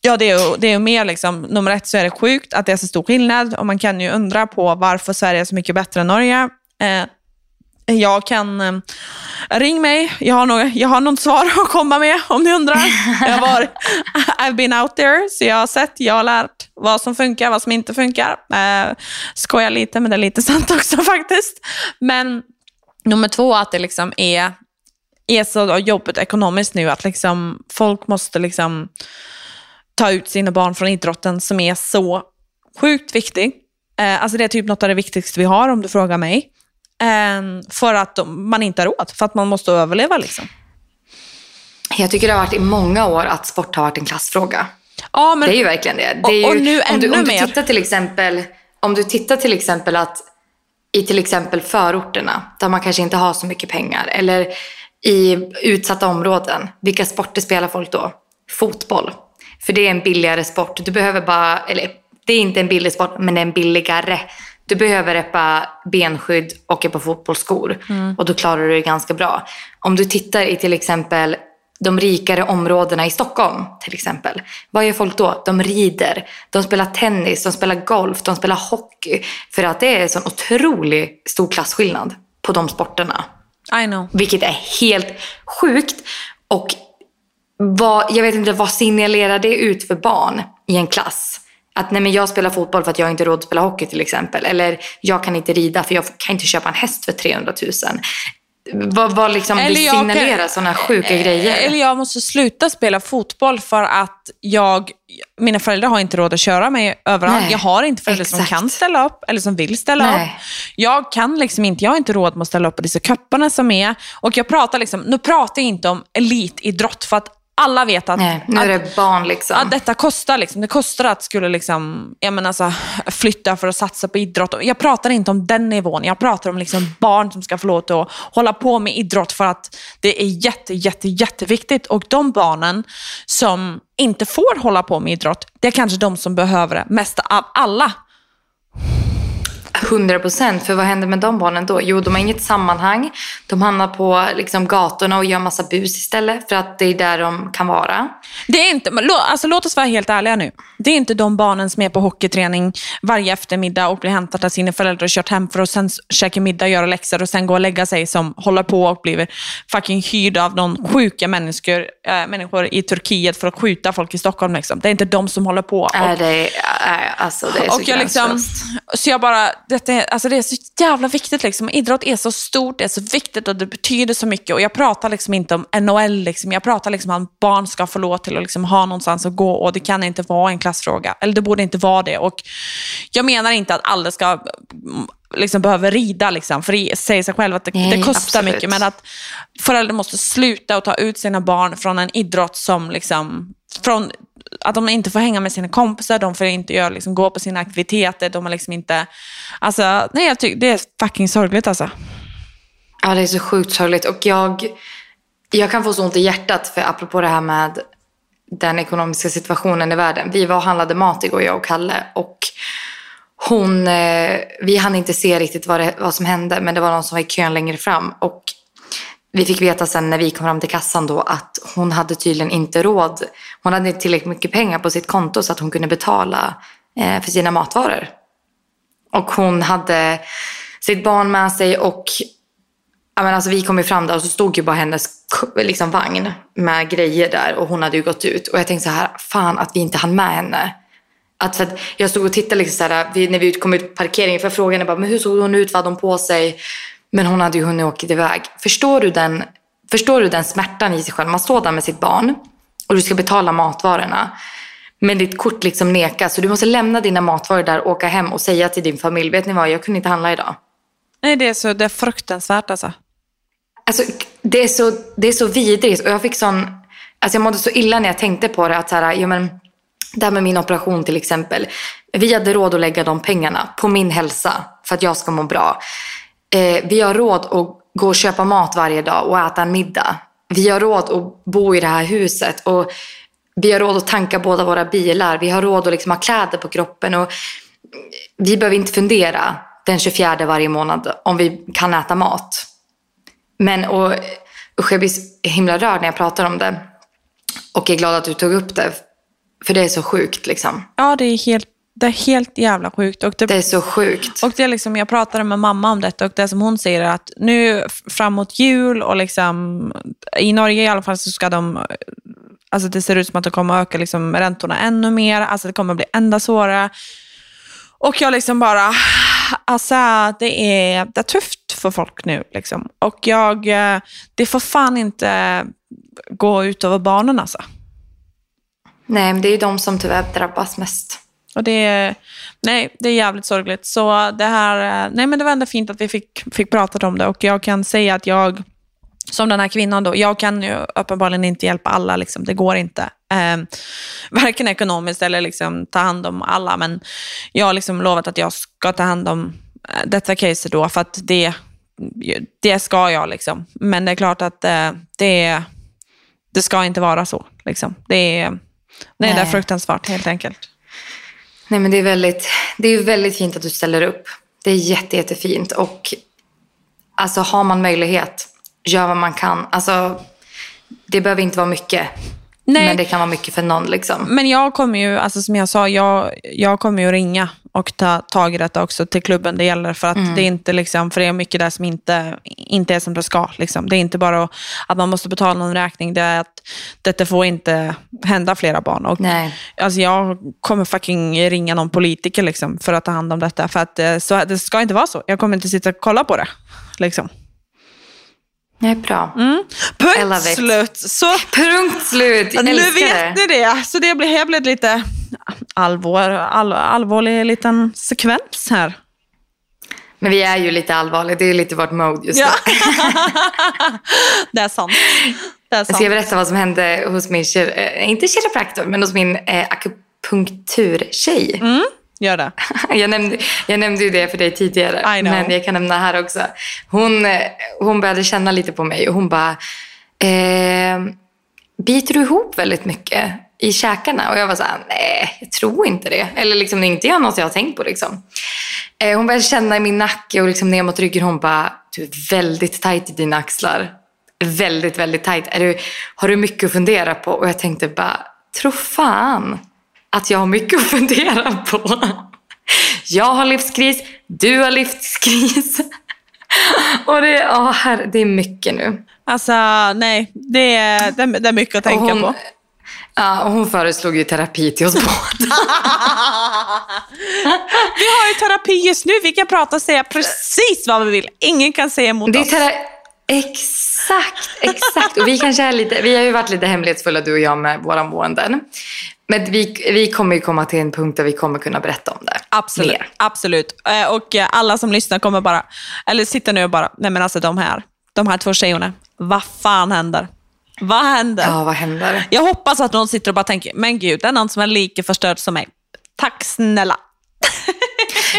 ja det är ju, det är ju mer liksom, nummer ett så är det sjukt att det är så stor skillnad och man kan ju undra på varför Sverige är så mycket bättre än Norge. Eh, jag kan, eh, ring mig, jag har, något, jag har något svar att komma med om ni undrar. Jag var, I've been out there, så jag har sett, jag har lärt vad som funkar, vad som inte funkar. Eh, skojar lite, men det är lite sant också faktiskt. Men nummer två, att det liksom är är så jobbigt ekonomiskt nu att liksom folk måste liksom ta ut sina barn från idrotten som är så sjukt viktig. Eh, alltså det är typ något av det viktigaste vi har om du frågar mig. Eh, för att de, man inte har råd, för att man måste överleva. Liksom. Jag tycker det har varit i många år att sport har varit en klassfråga. Ja, men, Det är ju verkligen det. det ju, Och- och nu om, du, ännu om, du mer. tittar till exempel, om du tittar till exempel att i till exempel förorterna där man kanske inte har så mycket pengar eller i utsatta områden. Vilka sporter spelar folk då? Fotboll. För det är en billigare sport. Du behöver bara, eller det är inte en billig sport men det är en billigare. Du behöver ett par benskydd och ett par fotbollsskor och då klarar du det ganska bra. Om du tittar i till exempel de rikare områdena i Stockholm till exempel. Vad gör folk då? De rider, de spelar tennis, de spelar golf, de spelar hockey. För att det är en sån otrolig stor klasskillnad på de sporterna. I know. Vilket är helt sjukt. Och vad, jag vet inte, vad signalerar det ut för barn i en klass? Att nej men jag spelar fotboll för att jag inte råd att spela hockey till exempel. Eller jag kan inte rida för jag kan inte köpa en häst för 300 000. Vad, vad liksom Eller det kan- signalerar sådana sjuka grejer? Eller jag måste sluta spela fotboll för att jag, mina föräldrar har inte råd att köra mig överallt. Nej, jag har inte föräldrar som exakt. kan ställa upp eller som vill ställa Nej. upp. Jag kan liksom inte, jag har inte råd med att ställa upp på dessa kupparna som är. Och jag pratar liksom, nu pratar jag inte om elitidrott för att alla vet att, nej, nu är att det barn liksom. Ja, detta kostar. Liksom. Det kostar att skulle liksom, jag menar, alltså, flytta för att satsa på idrott. Jag pratar inte om den nivån. Jag pratar om liksom barn som ska få lov att hålla på med idrott för att det är jätte, jätte, jätteviktigt. Och de barnen som inte får hålla på med idrott, det är kanske de som behöver det mest av alla. 100 procent. För vad händer med de barnen då? Jo, de har inget sammanhang. De hamnar på liksom, gatorna och gör massa bus istället. För att det är där de kan vara. Det är inte, alltså, låt oss vara helt ärliga nu. Det är inte de barnen som är på hockeyträning varje eftermiddag och blir hämtade av sina föräldrar och kört hem för att sen käka middag, göra läxor och sen gå och lägga sig som håller på och blir fucking hyrd av någon sjuka människor, äh, människor i Turkiet för att skjuta folk i Stockholm. Liksom. Det är inte de som håller på. Och, det, är, alltså, det är så och jag liksom, gränslöst. så jag bara, detta är, alltså det är så jävla viktigt. Liksom. Idrott är så stort, det är så viktigt och det betyder så mycket. Och jag pratar liksom inte om NHL, liksom. jag pratar liksom om att barn ska få lov till att liksom ha någonstans att gå och det kan inte vara en klassfråga. Eller det borde inte vara det. Och jag menar inte att alla ska liksom behöva rida, liksom, för det säger sig själv att det, Nej, det kostar absolut. mycket. Men att föräldrar måste sluta och ta ut sina barn från en idrott som liksom, från att de inte får hänga med sina kompisar, de får inte göra, liksom, gå på sina aktiviteter, de har liksom inte... Alltså, nej, jag tycker det är fucking sorgligt alltså. Ja, det är så sjukt sorgligt. Och jag, jag kan få så ont i hjärtat för apropå det här med den ekonomiska situationen i världen. Vi var och handlade mat igår, jag och Kalle. Och hon, eh, vi hann inte se riktigt vad, det, vad som hände, men det var någon som var i kön längre fram. Och vi fick veta sen när vi kom fram till kassan då att hon hade tydligen inte råd. Hon hade inte tillräckligt mycket pengar på sitt konto så att hon kunde betala eh, för sina matvaror. Och hon hade sitt barn med sig och Ja, men alltså, vi kom ju fram där och så stod ju bara hennes liksom, vagn med grejer där och hon hade ju gått ut. Och jag tänkte så här, fan att vi inte hann med henne. Att, för att jag stod och tittade liksom så här, när vi kom ut på parkeringen för frågan bara, men hur såg hon ut, vad hade hon på sig? Men hon hade ju hunnit åka iväg. Förstår du, den, förstår du den smärtan i sig själv? Man står där med sitt barn och du ska betala matvarorna. Men ditt kort liksom nekas så du måste lämna dina matvaror där åka hem och säga till din familj, vet ni vad, jag kunde inte handla idag. Nej, det är, så, det är fruktansvärt alltså. Alltså, det, är så, det är så vidrigt och jag fick sån... Alltså jag mådde så illa när jag tänkte på det. Att så här, ja, men, det här med min operation till exempel. Vi hade råd att lägga de pengarna på min hälsa för att jag ska må bra. Eh, vi har råd att gå och köpa mat varje dag och äta en middag. Vi har råd att bo i det här huset. Och vi har råd att tanka båda våra bilar. Vi har råd att liksom ha kläder på kroppen. Och vi behöver inte fundera den 24 varje månad om vi kan äta mat. Men och, usch, jag blir så himla rörd när jag pratar om det. Och är glad att du tog upp det. För det är så sjukt liksom. Ja, det är helt, det är helt jävla sjukt. Och det, Det är så sjukt. Och det är liksom, jag pratade med mamma om detta och det som hon säger är att nu framåt jul och liksom, i Norge i alla fall så ska de, alltså det ser ut som att det kommer att öka liksom räntorna ännu mer, alltså det kommer bli ända svårare. Och jag liksom bara, alltså det är, det är tufft för folk nu liksom. Och jag, eh, det får fan inte gå ut över barnen alltså. Nej, men det är ju de som tyvärr drabbas mest. Och det är, nej, det är jävligt sorgligt. Så det här, eh, nej men det var ändå fint att vi fick, fick prata om det och jag kan säga att jag, som den här kvinnan då, jag kan ju uppenbarligen inte hjälpa alla, liksom. det går inte. Eh, varken ekonomiskt eller liksom ta hand om alla, men jag har liksom lovat att jag ska ta hand om eh, detta case då, för att det, det ska jag. Liksom. Men det är klart att eh, det, det ska inte vara så. Liksom. Det, är, nej, det är Nej. fruktansvärt helt enkelt. Nej, men det är väldigt, det är väldigt fint att du ställer upp. Det är jätte, jättefint. Och alltså, har man möjlighet, gör vad man kan. Alltså, det behöver inte vara mycket. Nej. Men det kan vara mycket för någon. Liksom. Men jag kommer ju, alltså som jag sa, jag, jag kommer ju ringa och ta tag i detta också till klubben det gäller. För att det är inte liksom, för det är mycket där som inte, inte är som det ska. Liksom. Det är inte bara att man måste betala någon räkning, det är att detta får inte hända flera barn. Och, Nej. Alltså jag kommer fucking ringa någon politiker liksom, för att ta hand om detta. För att eh, så, det ska inte vara så. Jag kommer inte sitta och kolla på det. Liksom. Nej, bra. Mm. Punkt slut. Så Punkt slut. Jag nu vet det. ni det. Så det blir, här blev lite allvar, all, allvarlig liten sekvens här. Men vi är ju lite allvarliga. Det är lite vårt mode just nu. Ja. det är sant. Det är Jag ska sant. berätta vad som hände hos min, eh, inte kiropraktor, men hos min eh, akupunkturtjej. Mm, gör det. Jag, nämnde, jag nämnde ju det för dig tidigare, men jag kan nämna här också. Hon, eh, hon började känna lite på mig och hon bara, eh, biter du ihop väldigt mycket i käkarna? Och jag var så här, nej, jag tror inte det. Eller liksom, det är inte jag något jag har tänkt på. Liksom. Eh, hon började känna i min nacke och liksom ner mot ryggen. Hon bara, du är väldigt tajt i dina axlar. Väldigt, väldigt tajt. Är du, har du mycket att fundera på? Och jag tänkte bara, tro fan att jag har mycket att fundera på. Jag har livskris, du har livskris. Och det, oh, herre, det är mycket nu. Alltså, nej. Det är, det, är- mycket att tänka hon, på. Ja, och hon föreslog ju terapi till oss båda. Vi har ju terapi just nu. Vi kan prata och säga precis vad vi vill. Ingen kan säga emot Det är oss. exakt, exakt. Och vi kanske är lite, vi har ju varit lite hemlighetsfulla du och jag med våra måenden. Men vi, vi kommer ju komma till en punkt där vi kommer kunna berätta om det. Absolut. Mer. absolut. Eh, Och eh, alla som lyssnar kommer bara, eller sitter nu och bara, nej men alltså de här, de här två tjejerna, vad fan händer? Vad händer? Ja, vad händer? Jag hoppas att någon sitter och bara tänker, men gud, det är någon som är lika förstörd som mig. Tack snälla.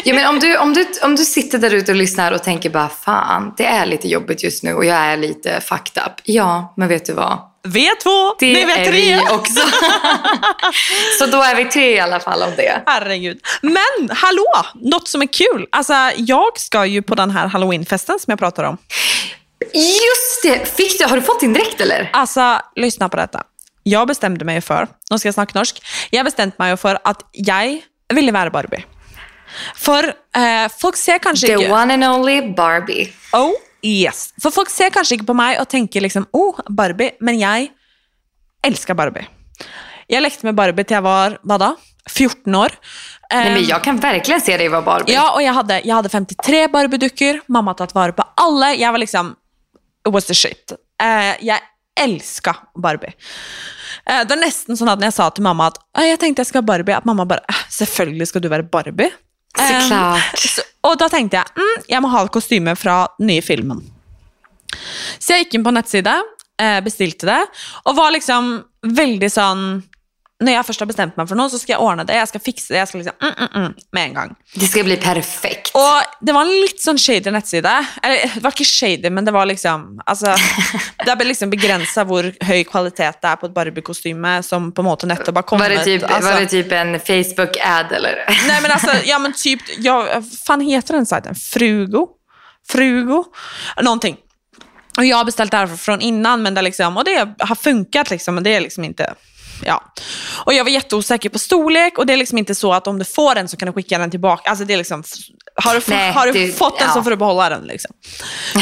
Ja, men om, du, om, du, om du sitter där ute och lyssnar och tänker bara fan, det är lite jobbigt just nu och jag är lite fucked up. Ja, men vet du vad? V2, Det ni vet är tre. vi också. Så då är vi tre i alla fall om det. Herregud. Men hallå, något som är kul. Alltså, jag ska ju på den här halloweenfesten som jag pratar om. Just det! Fick du, har du fått din dräkt eller? Alltså, lyssna på detta. Jag bestämde mig för, nu ska jag snacka norsk, jag bestämde mig för att jag ville vara Barbie. För eh, folk ser kanske The inte... one and only Barbie. Oh, yes. För folk ser kanske inte på mig och tänker liksom, oh, Barbie, men jag älskar Barbie. Jag lekte med Barbie till jag var, vad då? 14 år. Nej, Ehm, men jag kan verkligen se dig vara Barbie. Ja, och jag hade, jag hade 53 Barbie-duckor. Mamma tagit vara på alla. Jag var liksom, it was the shit. Eh, jag älskar Barbie. Eh, det var nästan så att när jag sa till mamma att "Ah, jag tänkte jag ska vara Barbie, att mamma bara, "Ah, selvfølgelig ska du vara Barbie. Eh, Såklart. så, och då tänkte jag, mm, jag måste ha kostymer från nya filmen. Så jag gick in på nettsida, eh, bestilte det och var liksom väldigt sån, när jag först har bestämt mig för något så ska jag ordna det, jag ska fixa det, jag ska liksom, mm, mm, mm, med en gång. Det ska bli perfekt. Och det var en lite sån shady nettsida. Eller det var inte shady, men det var liksom, alltså, det är liksom begränsa hur hög kvalitet det är på ett Barbie-kostym som på något nettopp har kommit. Var det, typ, alltså, var det typ en Facebook-ad eller? Nej men alltså, ja men typ, ja, fan heter den sajten? Frugo? Frugo? Någonting. Och jag har beställt därför från innan, men det, liksom, och det har funkat liksom, men det är liksom inte... Ja. Och jag var jätteosäker på storlek och det är liksom inte så att om du får den så kan du skicka den tillbaka. Alltså det är liksom, har du, Nej, har du det- fått den så ja. får du behålla den. Liksom.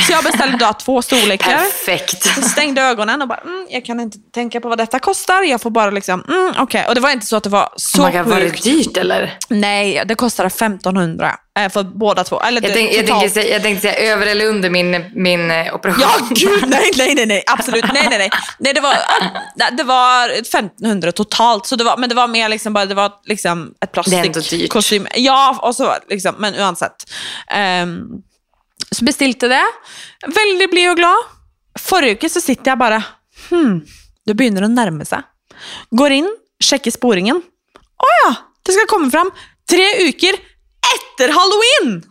Så jag beställde då två storlekar. Perfekt. Stängde ögonen och bara, mm, jag kan inte tänka på vad detta kostar. Jag får bara liksom, mm, okej. Och det var inte så att det var så Oh God, var det sjukt. dyrt eller? Nej, det kostade 1500 eh, för båda två. Eller Jag, tänk, jag, tänkte, säga- jag tänkte säga över eller under min, min eh, operation. Ja, gud, nej, nej, nej, nej, absolut, nej, nej, nej. nej det, var, nej, det var 1500 totalt, så det var, men det var mer liksom bara, det var liksom ett plastikkostym. Ja, och så liksom, men oavsett. Um, så bestilte det, väldigt blid och glad. Förra veckan så sitter jag bara, hmm, det börjar att närma sig. Går in, checkar sporingen. Åh ja, det ska komma fram tre veckor efter halloween!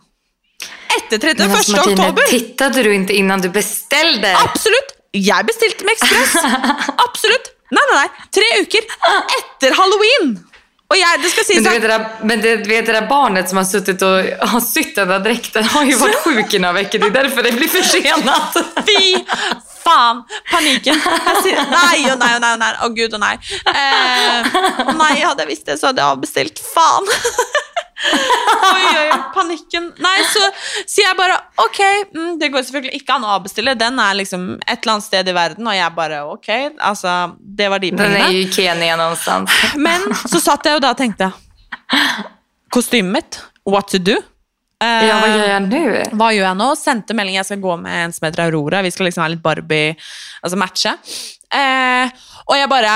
Efter 31 Men alltså, Martina, oktober. tittade du inte innan du beställde? Absolut! Jag beställde med Express. Absolut. Nej, nej, nej. Tre veckor efter halloween. Och jag, det ska Men du vet, där, men du vet det där barnet som har suttit och har sytt den där dräkten har ju varit sjuk i några veckor. Det är därför det blir försenat. Fy fan, paniken. Ser, nej, och nej, och nej, och nej. Åh gud och nej. Eh, nej, hade jag visst det så hade jag beställt. Fan. Oi, oi, panikken. Nei, så sier jeg bare ok, mm, det går selvfølgelig ikke an å avbestille. Den er liksom et eller annet sted i verden, og jeg bare ok, altså, det var de Den pengene. ju i Kenya någonstans. Men så satt jeg jo da og tenkte Kostymet what to do? Eh, Ja, vad gör jag nu? hva gjør jeg nå? Sendte melding. Jeg skal gå med en som heter Aurora. Vi skal liksom være litt Barbie, altså matche. Eh, og jeg bare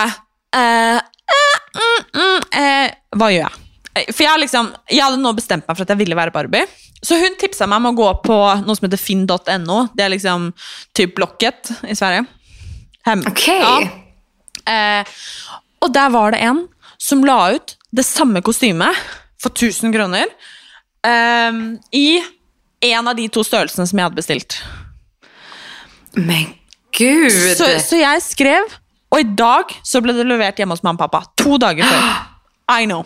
eh, eh, mm, mm, eh, gjør jeg? Eh, For jeg, liksom, jeg hadde nå bestemt meg for at jeg ville være Barbie. Så hun tipsa meg om å gå på noe som heter finn.no. Det er liksom typ Blocket i Sverige. Hem. Okej. Ja. Eh, og der var det en som la ut det samme kostymet for 1000 kroner eh, i en av de to størrelsene som jeg hadde bestilt. Men gud! Så, så jeg skrev, og i dag så ble det levert hjemme hos mamma og pappa. To dager før. I know.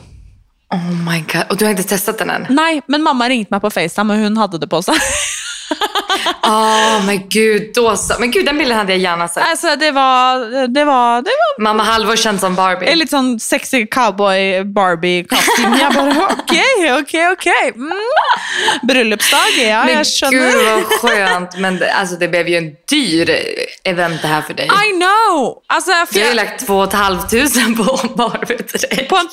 Oh my god. Och du har inte testat den än? Nei, men mamma ringte meg på FaceTime, og hun hadde det på seg. Åh men gud, då så. Men gud, den bilden hade jag gärna sett. altså, det var, det var, det var Mamma Halvor känns som Barbie. en litt sånn sexy cowboy Barbie-kostyme. Jeg bare ok, ok, ok. Mm. Bryllupsdag, ja, men jeg skjønner. gud vad skönt. Men det, alltså, det blev ju en dyr event det här för dig. I know! For Du har ju lagt två och ett halvt tusen på Barbie till dig. på en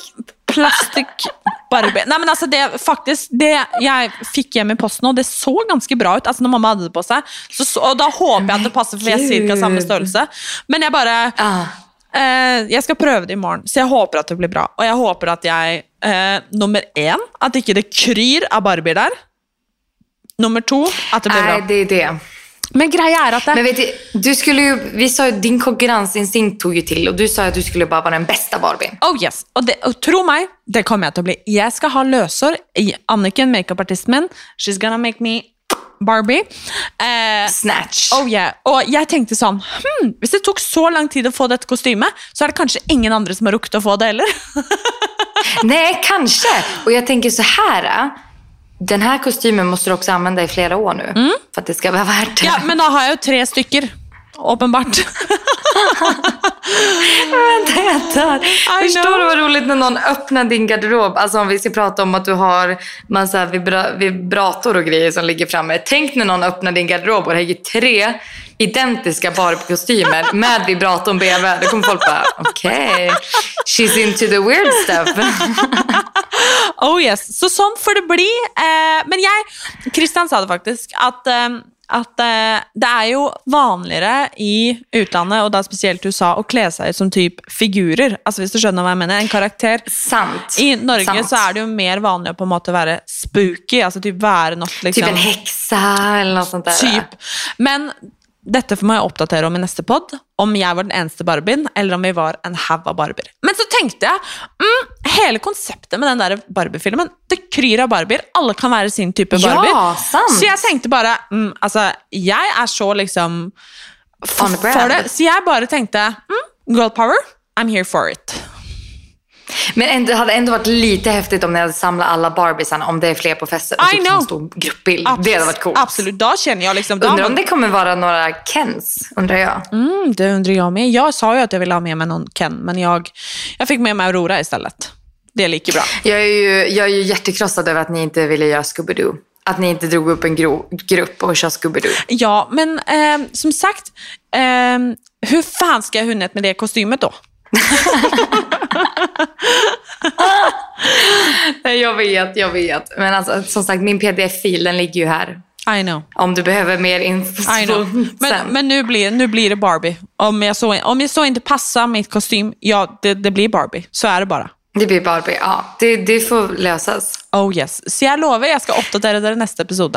plastikk Barbie. Nei, men altså, det, faktisk, det jeg fikk hjem i posten, og det så ganske bra ut. Altså, når mamma hadde det på seg. Så, så, og da håper jeg at det passer, for vi er cirka Gud. størrelse. Men jeg bare Ah. eh, Jeg skal prøve det i morgen, så jeg håper at det blir bra. Og jeg håper at jeg eh, Nummer én, at ikke det kryr av Barbier der. Nummer to, at det blir Nej, bra. det är det. Men greia er at det, Men vet du, du skulle ju, vi sa ju, din konkurrensinstinkt tog ju till och du sa att du skulle bara vara den bästa Barbie. Oh yes, og, det, og tro meg, det kommer jeg til å bli. Jeg skal ha løsår i Anniken, makeupartisten min. She's gonna make me Barbie. Eh, Snatch. oh yeah. Og jeg tenkte sånn, hm, hvis det tok så lang tid å få dette kostymet, så er det kanskje ingen andre som har rukket å få det heller. Nej, kanske. Och jag tänker så här. Den här kostymen måste du också använda i flera år nu. För att det ska vara värt det. ja, men da har jeg jo tre stykker. Åpenbart. Vänta, jag dör. Förstår du vad roligt när någon öppnar din garderob? Alltså om vi ska prata om att du har massa vibra- vibrator och grejer som ligger framme. Tänk när någon öppnar din garderob och det är tre identiska Barbie-kostymer med vibratorn bredvid. Då kommer folk bara, okej, she's into the weird stuff. Oh yes, Så sånn får det bli. Eh, men jeg, Kristian sa det faktisk, at, eh, at eh, det er jo vanligere i utlandet, og da spesielt USA, å kle seg ut som typ figurer. Altså hvis du skjønner hva jeg mener. En karakter. Sant. I Norge Sant. så er det jo mer vanlig å på en måte være spooky, altså typ være noe Typ liksom en häxa eller något sånt där. Typ. Men dette må jeg oppdatere om i neste pod, om jeg var den eneste Barbien, eller om vi var en haug av Barbier. Men så tenkte jeg, mm, hele konseptet med den der Barbie-filmen, det kryr av Barbier, alle kan være sin type Ja, Barbier. sant. Så jeg tenkte bare, mm, altså, jeg er så liksom for, for det, så jeg bare tenkte, mm, girl power, I'm here for it. Men det hade ändå varit lite häftigt om ni hade samlat alla Barbiesarna, om det är fler på festen. I typ know. en stor gruppbild. det hade varit coolt. Absolut, da känner jag liksom, Undrar om det kommer vara några Kens, undrar jag. Mm, det undrar jag med. Jag sa ju att jag ville ha med mig någon Ken, men jag, jag fick med mig Aurora istället. Det är lika bra. Jag är ju, jag är ju hjärtekrossad över att ni inte ville göra Scooby-Doo. Att ni inte drog upp en gro, grupp och kör Scooby-Doo. Ja, men eh, som sagt, eh, hur fan ska jag hinna med det kostymet då? Nej, Jag vet, jag vet. Men alltså, som sagt, min pdf-fil den ligger ju här. I know. Om du behöver mer info. Men, men nu, blir, nu blir det Barbie. Om jag, så, om jag så inte passar mitt kostym, ja, det, det blir Barbie. Så är det bara. Det blir Barbie, ja. Det, det får lösas. Oh yes. Så jag lovar, jag ska uppdatera det nästa episod.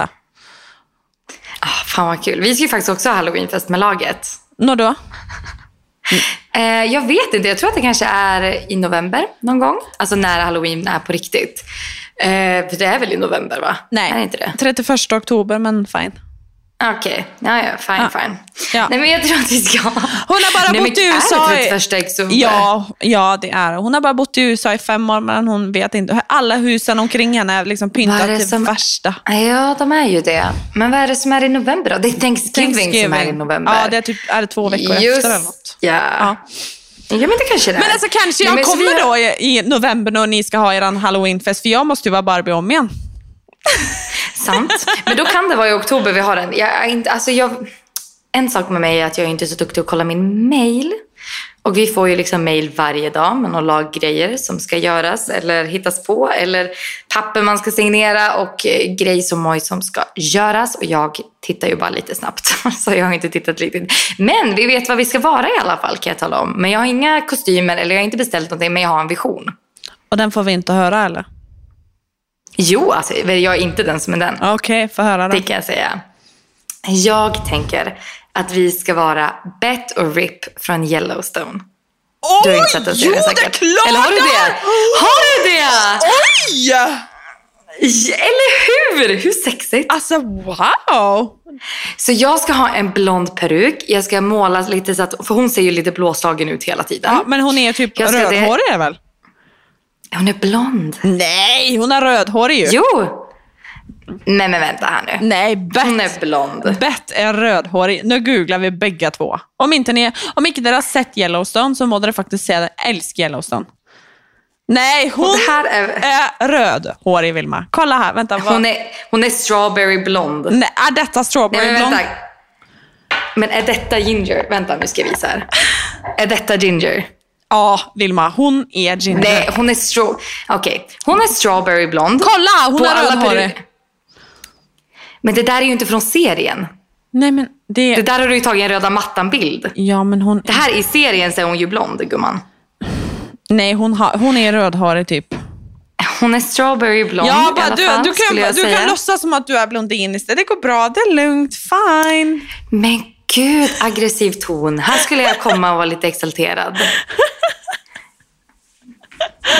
Ah, fan vad kul. Vi ska ju faktiskt också ha halloweenfest med laget. När då? Eh, jag vet inte, jag tror att det kanske är i november någon gång. Alltså när halloween är på riktigt. Eh, för det är väl i november va? Nej, Är det inte det? 31 oktober, men fine. Okej, ja, ja, fine, Ja. fine. Ja. Nej men jag tror att vi ska... Hon har bara Nej, bott men i är USA det i- 31 oktober? Ja, ja, det är det. Hon har bara bott i USA i fem år, men hon vet inte. Alla husen omkring henne är liksom är pyntat det till som- värsta. Ja, de är ju det. Men vad är det som är i november då? Det är Thanksgiving, som är i november. Ja, det är typ är det två veckor Just, efter eller något. Ja. Ja. Ja men det kanske det är. Men alltså kanske Nej, jag men så kommer har- då i, i november när ni ska ha er halloweenfest, för jag måste ju vara Barbie om igen. Sant. Men då kan det vara i oktober vi har den. Jag inte, alltså jag, en sak med mig är att jag är inte är så duktig att kolla min mail. Och vi får ju liksom mail varje dag med några laggrejer som ska göras eller hittas på. Eller papper man ska signera och eh, grej som moj som ska göras. Och jag tittar ju bara lite snabbt. Så jag har inte tittat riktigt. Men vi vet vad vi ska vara i alla fall kan jag tala om. Men jag har inga kostymer eller jag har inte beställt någonting men jag har en vision. Och den får vi inte höra eller? Jo, alltså jag är inte den som är den. Okej, få höra Det då. kan jag säga. Jag tänker att vi ska vara Bet och Rip från Yellowstone. Du har inte sett den serien det säkert. klart Eller har du det? Har du det? Oj! Eller hur? Hur sexigt? Alltså wow! Så jag ska ha en blond peruk. Jag ska måla lite så att, för hon ser ju lite blåslagen ut hela tiden. Ja, men hon är typ ska det- rödhårig är väl? Hon är blond. Nej, hon är rödhårig ju. Jo! Nej men vänta här nu. Nej, Bet. Hon är blond. Bet är rödhårig. Nu googlar vi bägge två. Om inte ni, om inte ni har sett Yellowstone så må ni faktiskt säga att älskar Yellowstone. Nej, hon här är- är rödhårig Vilma. Kolla här, vänta. Vad, Hon är, hon är strawberry blond. Nej, är detta strawberry Nej, men blond? Men är detta ginger? Vänta nu ska jag visa här. Är detta ginger? Ja, Vilma, hon är ginger. Nej, hon är straw... Okej, hon är strawberry blond. Kolla, hon På alla rödhårig. peru- Men det där är ju inte från serien. Nej, men det... Det där har du ju tagit en röda mattan-bild. Ja, men hon... Det här i serien så är hon ju blond, gumman. Nej, hon, har, hon är rödhårig typ. Hon är strawberry blond Ja, i bara, alla du, fall, du, kan, du säga. kan låtsas som att du är blondin istället. Det går bra, det är lugnt, fine. Men gud, aggressiv ton. Här skulle jag komma och vara lite exalterad.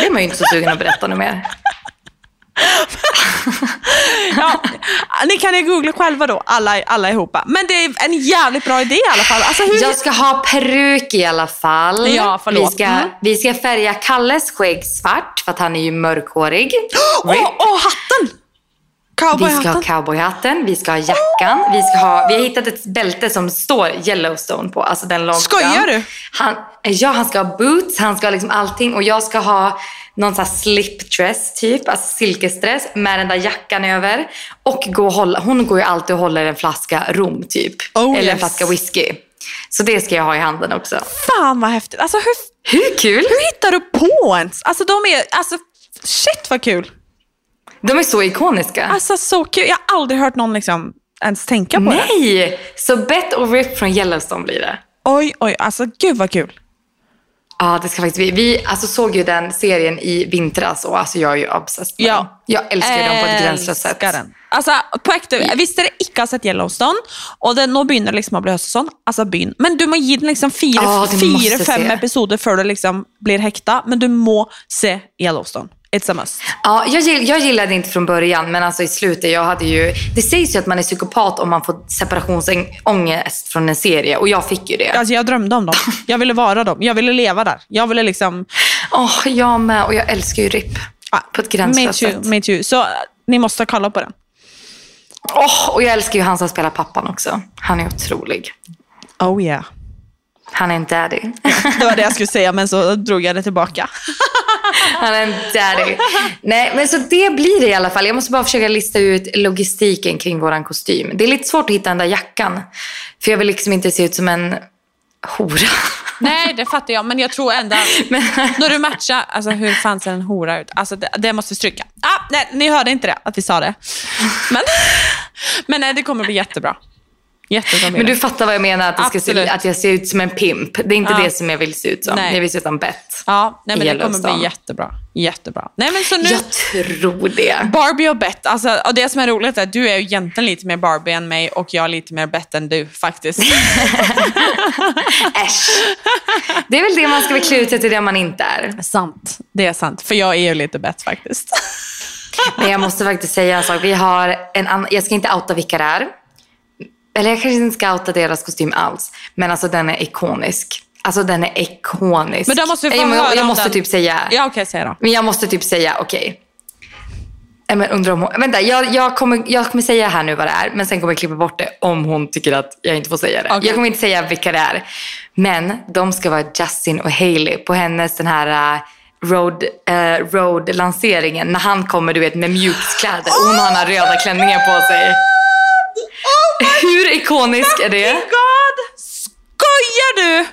Det är man ju inte så sugen att berätta något mer. Ja, ni kan ju googla själva då, alla, alla ihop. Men det är en jävligt bra idé i alla fall. Alltså, hur... Jag ska ha peruk i alla fall. Ja, förlåt. Vi ska, Mm. vi ska färga Kalles skägg svart för att han är ju mörkhårig. Åh, åh, hatten! Vi ska ha Cowboyhatten. vi ska ha jackan, vi, ska ha, vi har hittat ett bälte som står Yellowstone på, alltså den loggan. Skojar du? Han, ja, han ska ha boots, han ska ha liksom allting och jag ska ha någon sån här slipdress typ, alltså silkesdress med den där jackan över. Och gå och hålla, hon går ju alltid och håller en flaska rom typ. Oh, eller en yes. flaska whisky. Så det ska jag ha i handen också. Fan vad häftigt. Alltså, hur, Hur kul? hur hittar du på ens? Alltså, de är, alltså, shit vad kul. De är så ikoniska. Alltså så kul. Jag har aldrig hört någon liksom ens tänka på det. Nej! Så Bet och Rip från Yellowstone blir det. Oj, oj, alltså gud vad kul. Ja, det ska faktiskt bli. Vi alltså, såg ju den serien i vintras och alltså, jag är ju obsessed med Ja. den. Jag älskar den på ett gränslöst sätt. Den. Altså, på ekte, Hvis dere ikke har sett Yellowstone, og det, nå begynner det liksom å bli høst og sånn, altså begynn. Men du må gi den liksom fire, Ja, du måste fire fem se. episoder før du liksom blir hekta, men du må se Yellowstone. It's a must. Ja, jag, jag gillade inte från början, men alltså i slutet, jag hade ju... Det sägs ju att man är psykopat om man får separationsångest från en serie och jag fick ju det. Alltså, jag drömde om dem. Jag ville vara dem. Jag ville leva där. Jag ville liksom... Åh, jag med. Och jag älskar ju RIP. ah, På ett gränslöst sätt. me too. Så ni måste kolla på den. Åh, och jag älskar ju han som spelar pappan också. Han är otrolig. Oh yeah. Han är en daddy. Det var det jag skulle säga, men så drog jag det tillbaka. Han är en daddy. Nej, men så det blir det i alla fall. Jag måste bara försöka lista ut logistiken kring våran kostym. Det är lite svårt att hitta den där jackan. För jag vill liksom inte se ut som en hora. Nej, det fattar jag, men jag tror ändå... Men, När du matchar, alltså hur fan ser en hora ut? Alltså det, det måste stryka. Ah, nej, ni hörde inte det, att vi sa det. Men, men nej, det kommer bli jättebra. Men du fattar vad jag menar, att, det se, att jag ser ut som en pimp. Det är inte Ja. det som jag vill se ut som. Nej. Jag vill se ut som Bett. Ja, nej, men det kommer bli jättebra. Jättebra. Nej, men så nu... Jag tror det. Barbie och Bett, alltså, och det som är roligt är att du är ju egentligen lite mer Barbie än mig och jag är lite mer Bett än du faktiskt. Äsch. Det är väl det man ska klä ut sig till det man inte är. sant. Det är sant, för jag är ju lite Bett faktiskt. Men jag måste faktiskt säga en sak. Vi har en annan, jag ska inte outa vilka det är. Eller jag kanske inte ska outa deras kostym alls. Men alltså den är ikonisk. Alltså den är ikonisk. Men då måste vi få jag, höra jag om måste den. typ säga. Ja, okej, säg då. Men jag måste typ säga, okej. Nej, men undrar om hon, vänta, jag, jag, kommer, jag kommer säga här nu vad det är, men sen kommer jag klippa bort det om hon tycker att jag inte får säga det. Okej. Jag kommer inte säga vilka det är. Men de ska vara Justin och Hailey på hennes den här uh, road, uh, road-lanseringen. När han kommer du vet med mjukiskläder och hon har den här röda klänningen på sig. Hur ikonisk är det? God! Skojar du?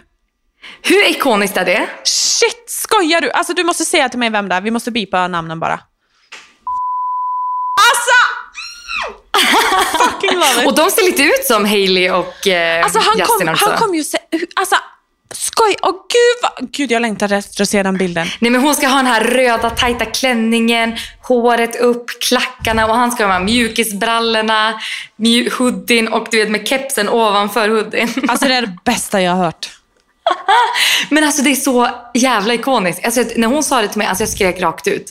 Hur ikoniskt är det? Shit, skojar du? Alltså du måste säga till mig vem det är. Vi måste bipa namnen bara. Alltså! Fucking love it. Och de ser lite ut som Hailey och eh, Alltså han Justin kom, också. han kom ju se, alltså skoj, åh gud vad, gud jag längtar efter att se den bilden. Nej men hon ska ha den här röda tajta klänningen, håret upp, klackarna och han ska ha mjukisbrallorna, mju- hoodien och du vet med kepsen ovanför hoodien. Alltså det är det bästa jag har hört. Men alltså det är så jävla ikoniskt. Alltså, när hon sa det till mig, alltså jag skrek rakt ut.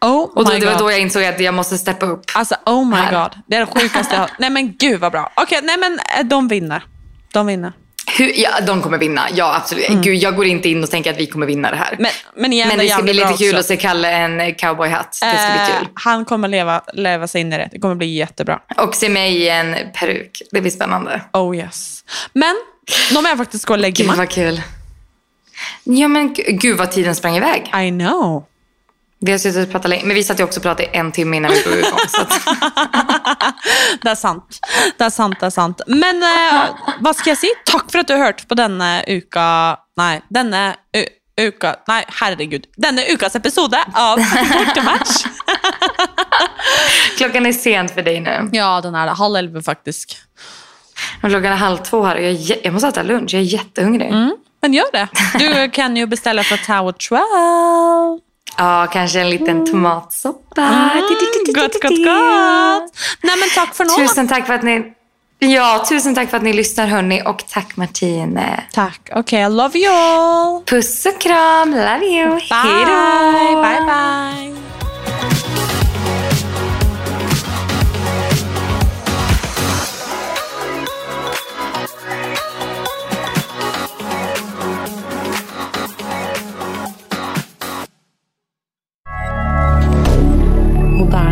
Oh Och då, det var god. då jag insåg att jag måste steppa upp. Alltså oh my Här. god. Det är det sjukaste jag har Nej men gud vad bra. Okej, nej men eh, de vinner. De vinner. Hur, ja, de kommer vinna, ja absolut. Gud, jag går inte in och tänker att vi kommer vinna det här. Men, men igen, Men det är ska bli lite kul också. att se Kalle en cowboyhatt. Det ska bli Eh, kul. Han kommer leva, leva sig in i det. Det kommer bli jättebra. Och se mig i en peruk. Det blir spännande. Oh yes. Men, nu måste jag faktiskt gå och lägga Gud mig. vad kul. Ja men gu- gud vad tiden sprang iväg. I know. Vi har suttit och pratat länge, men vi satt ju också och pratade en timme innan vi drog igång. Så att, Det är sant. Det är sant, det är sant. Men eh, vad ska jag säga? Tack för att du har hört på denna uka... Nej, denna uka... Nej, herregud. Denna ukas episode av Bortematch. klockan är sent för dig nu. ja, den är det. Halv elva faktiskt. Klockan är halv två här och jag, jag måste äta lunch. Jag är jättehungrig. Mm, men gör det. Du kan ju beställa för Tower 12. Ja, kanske en liten tomatsoppa. Mm, gott, gott, gott. Nej, men tack för nu. Tusen tack för att ni... Ja, tusen tack för att ni lyssnar hörni. Och tack Martine. Tack. Okej, I love you all. Puss och kram. Love you. Bye. Hej då. Bye, bye.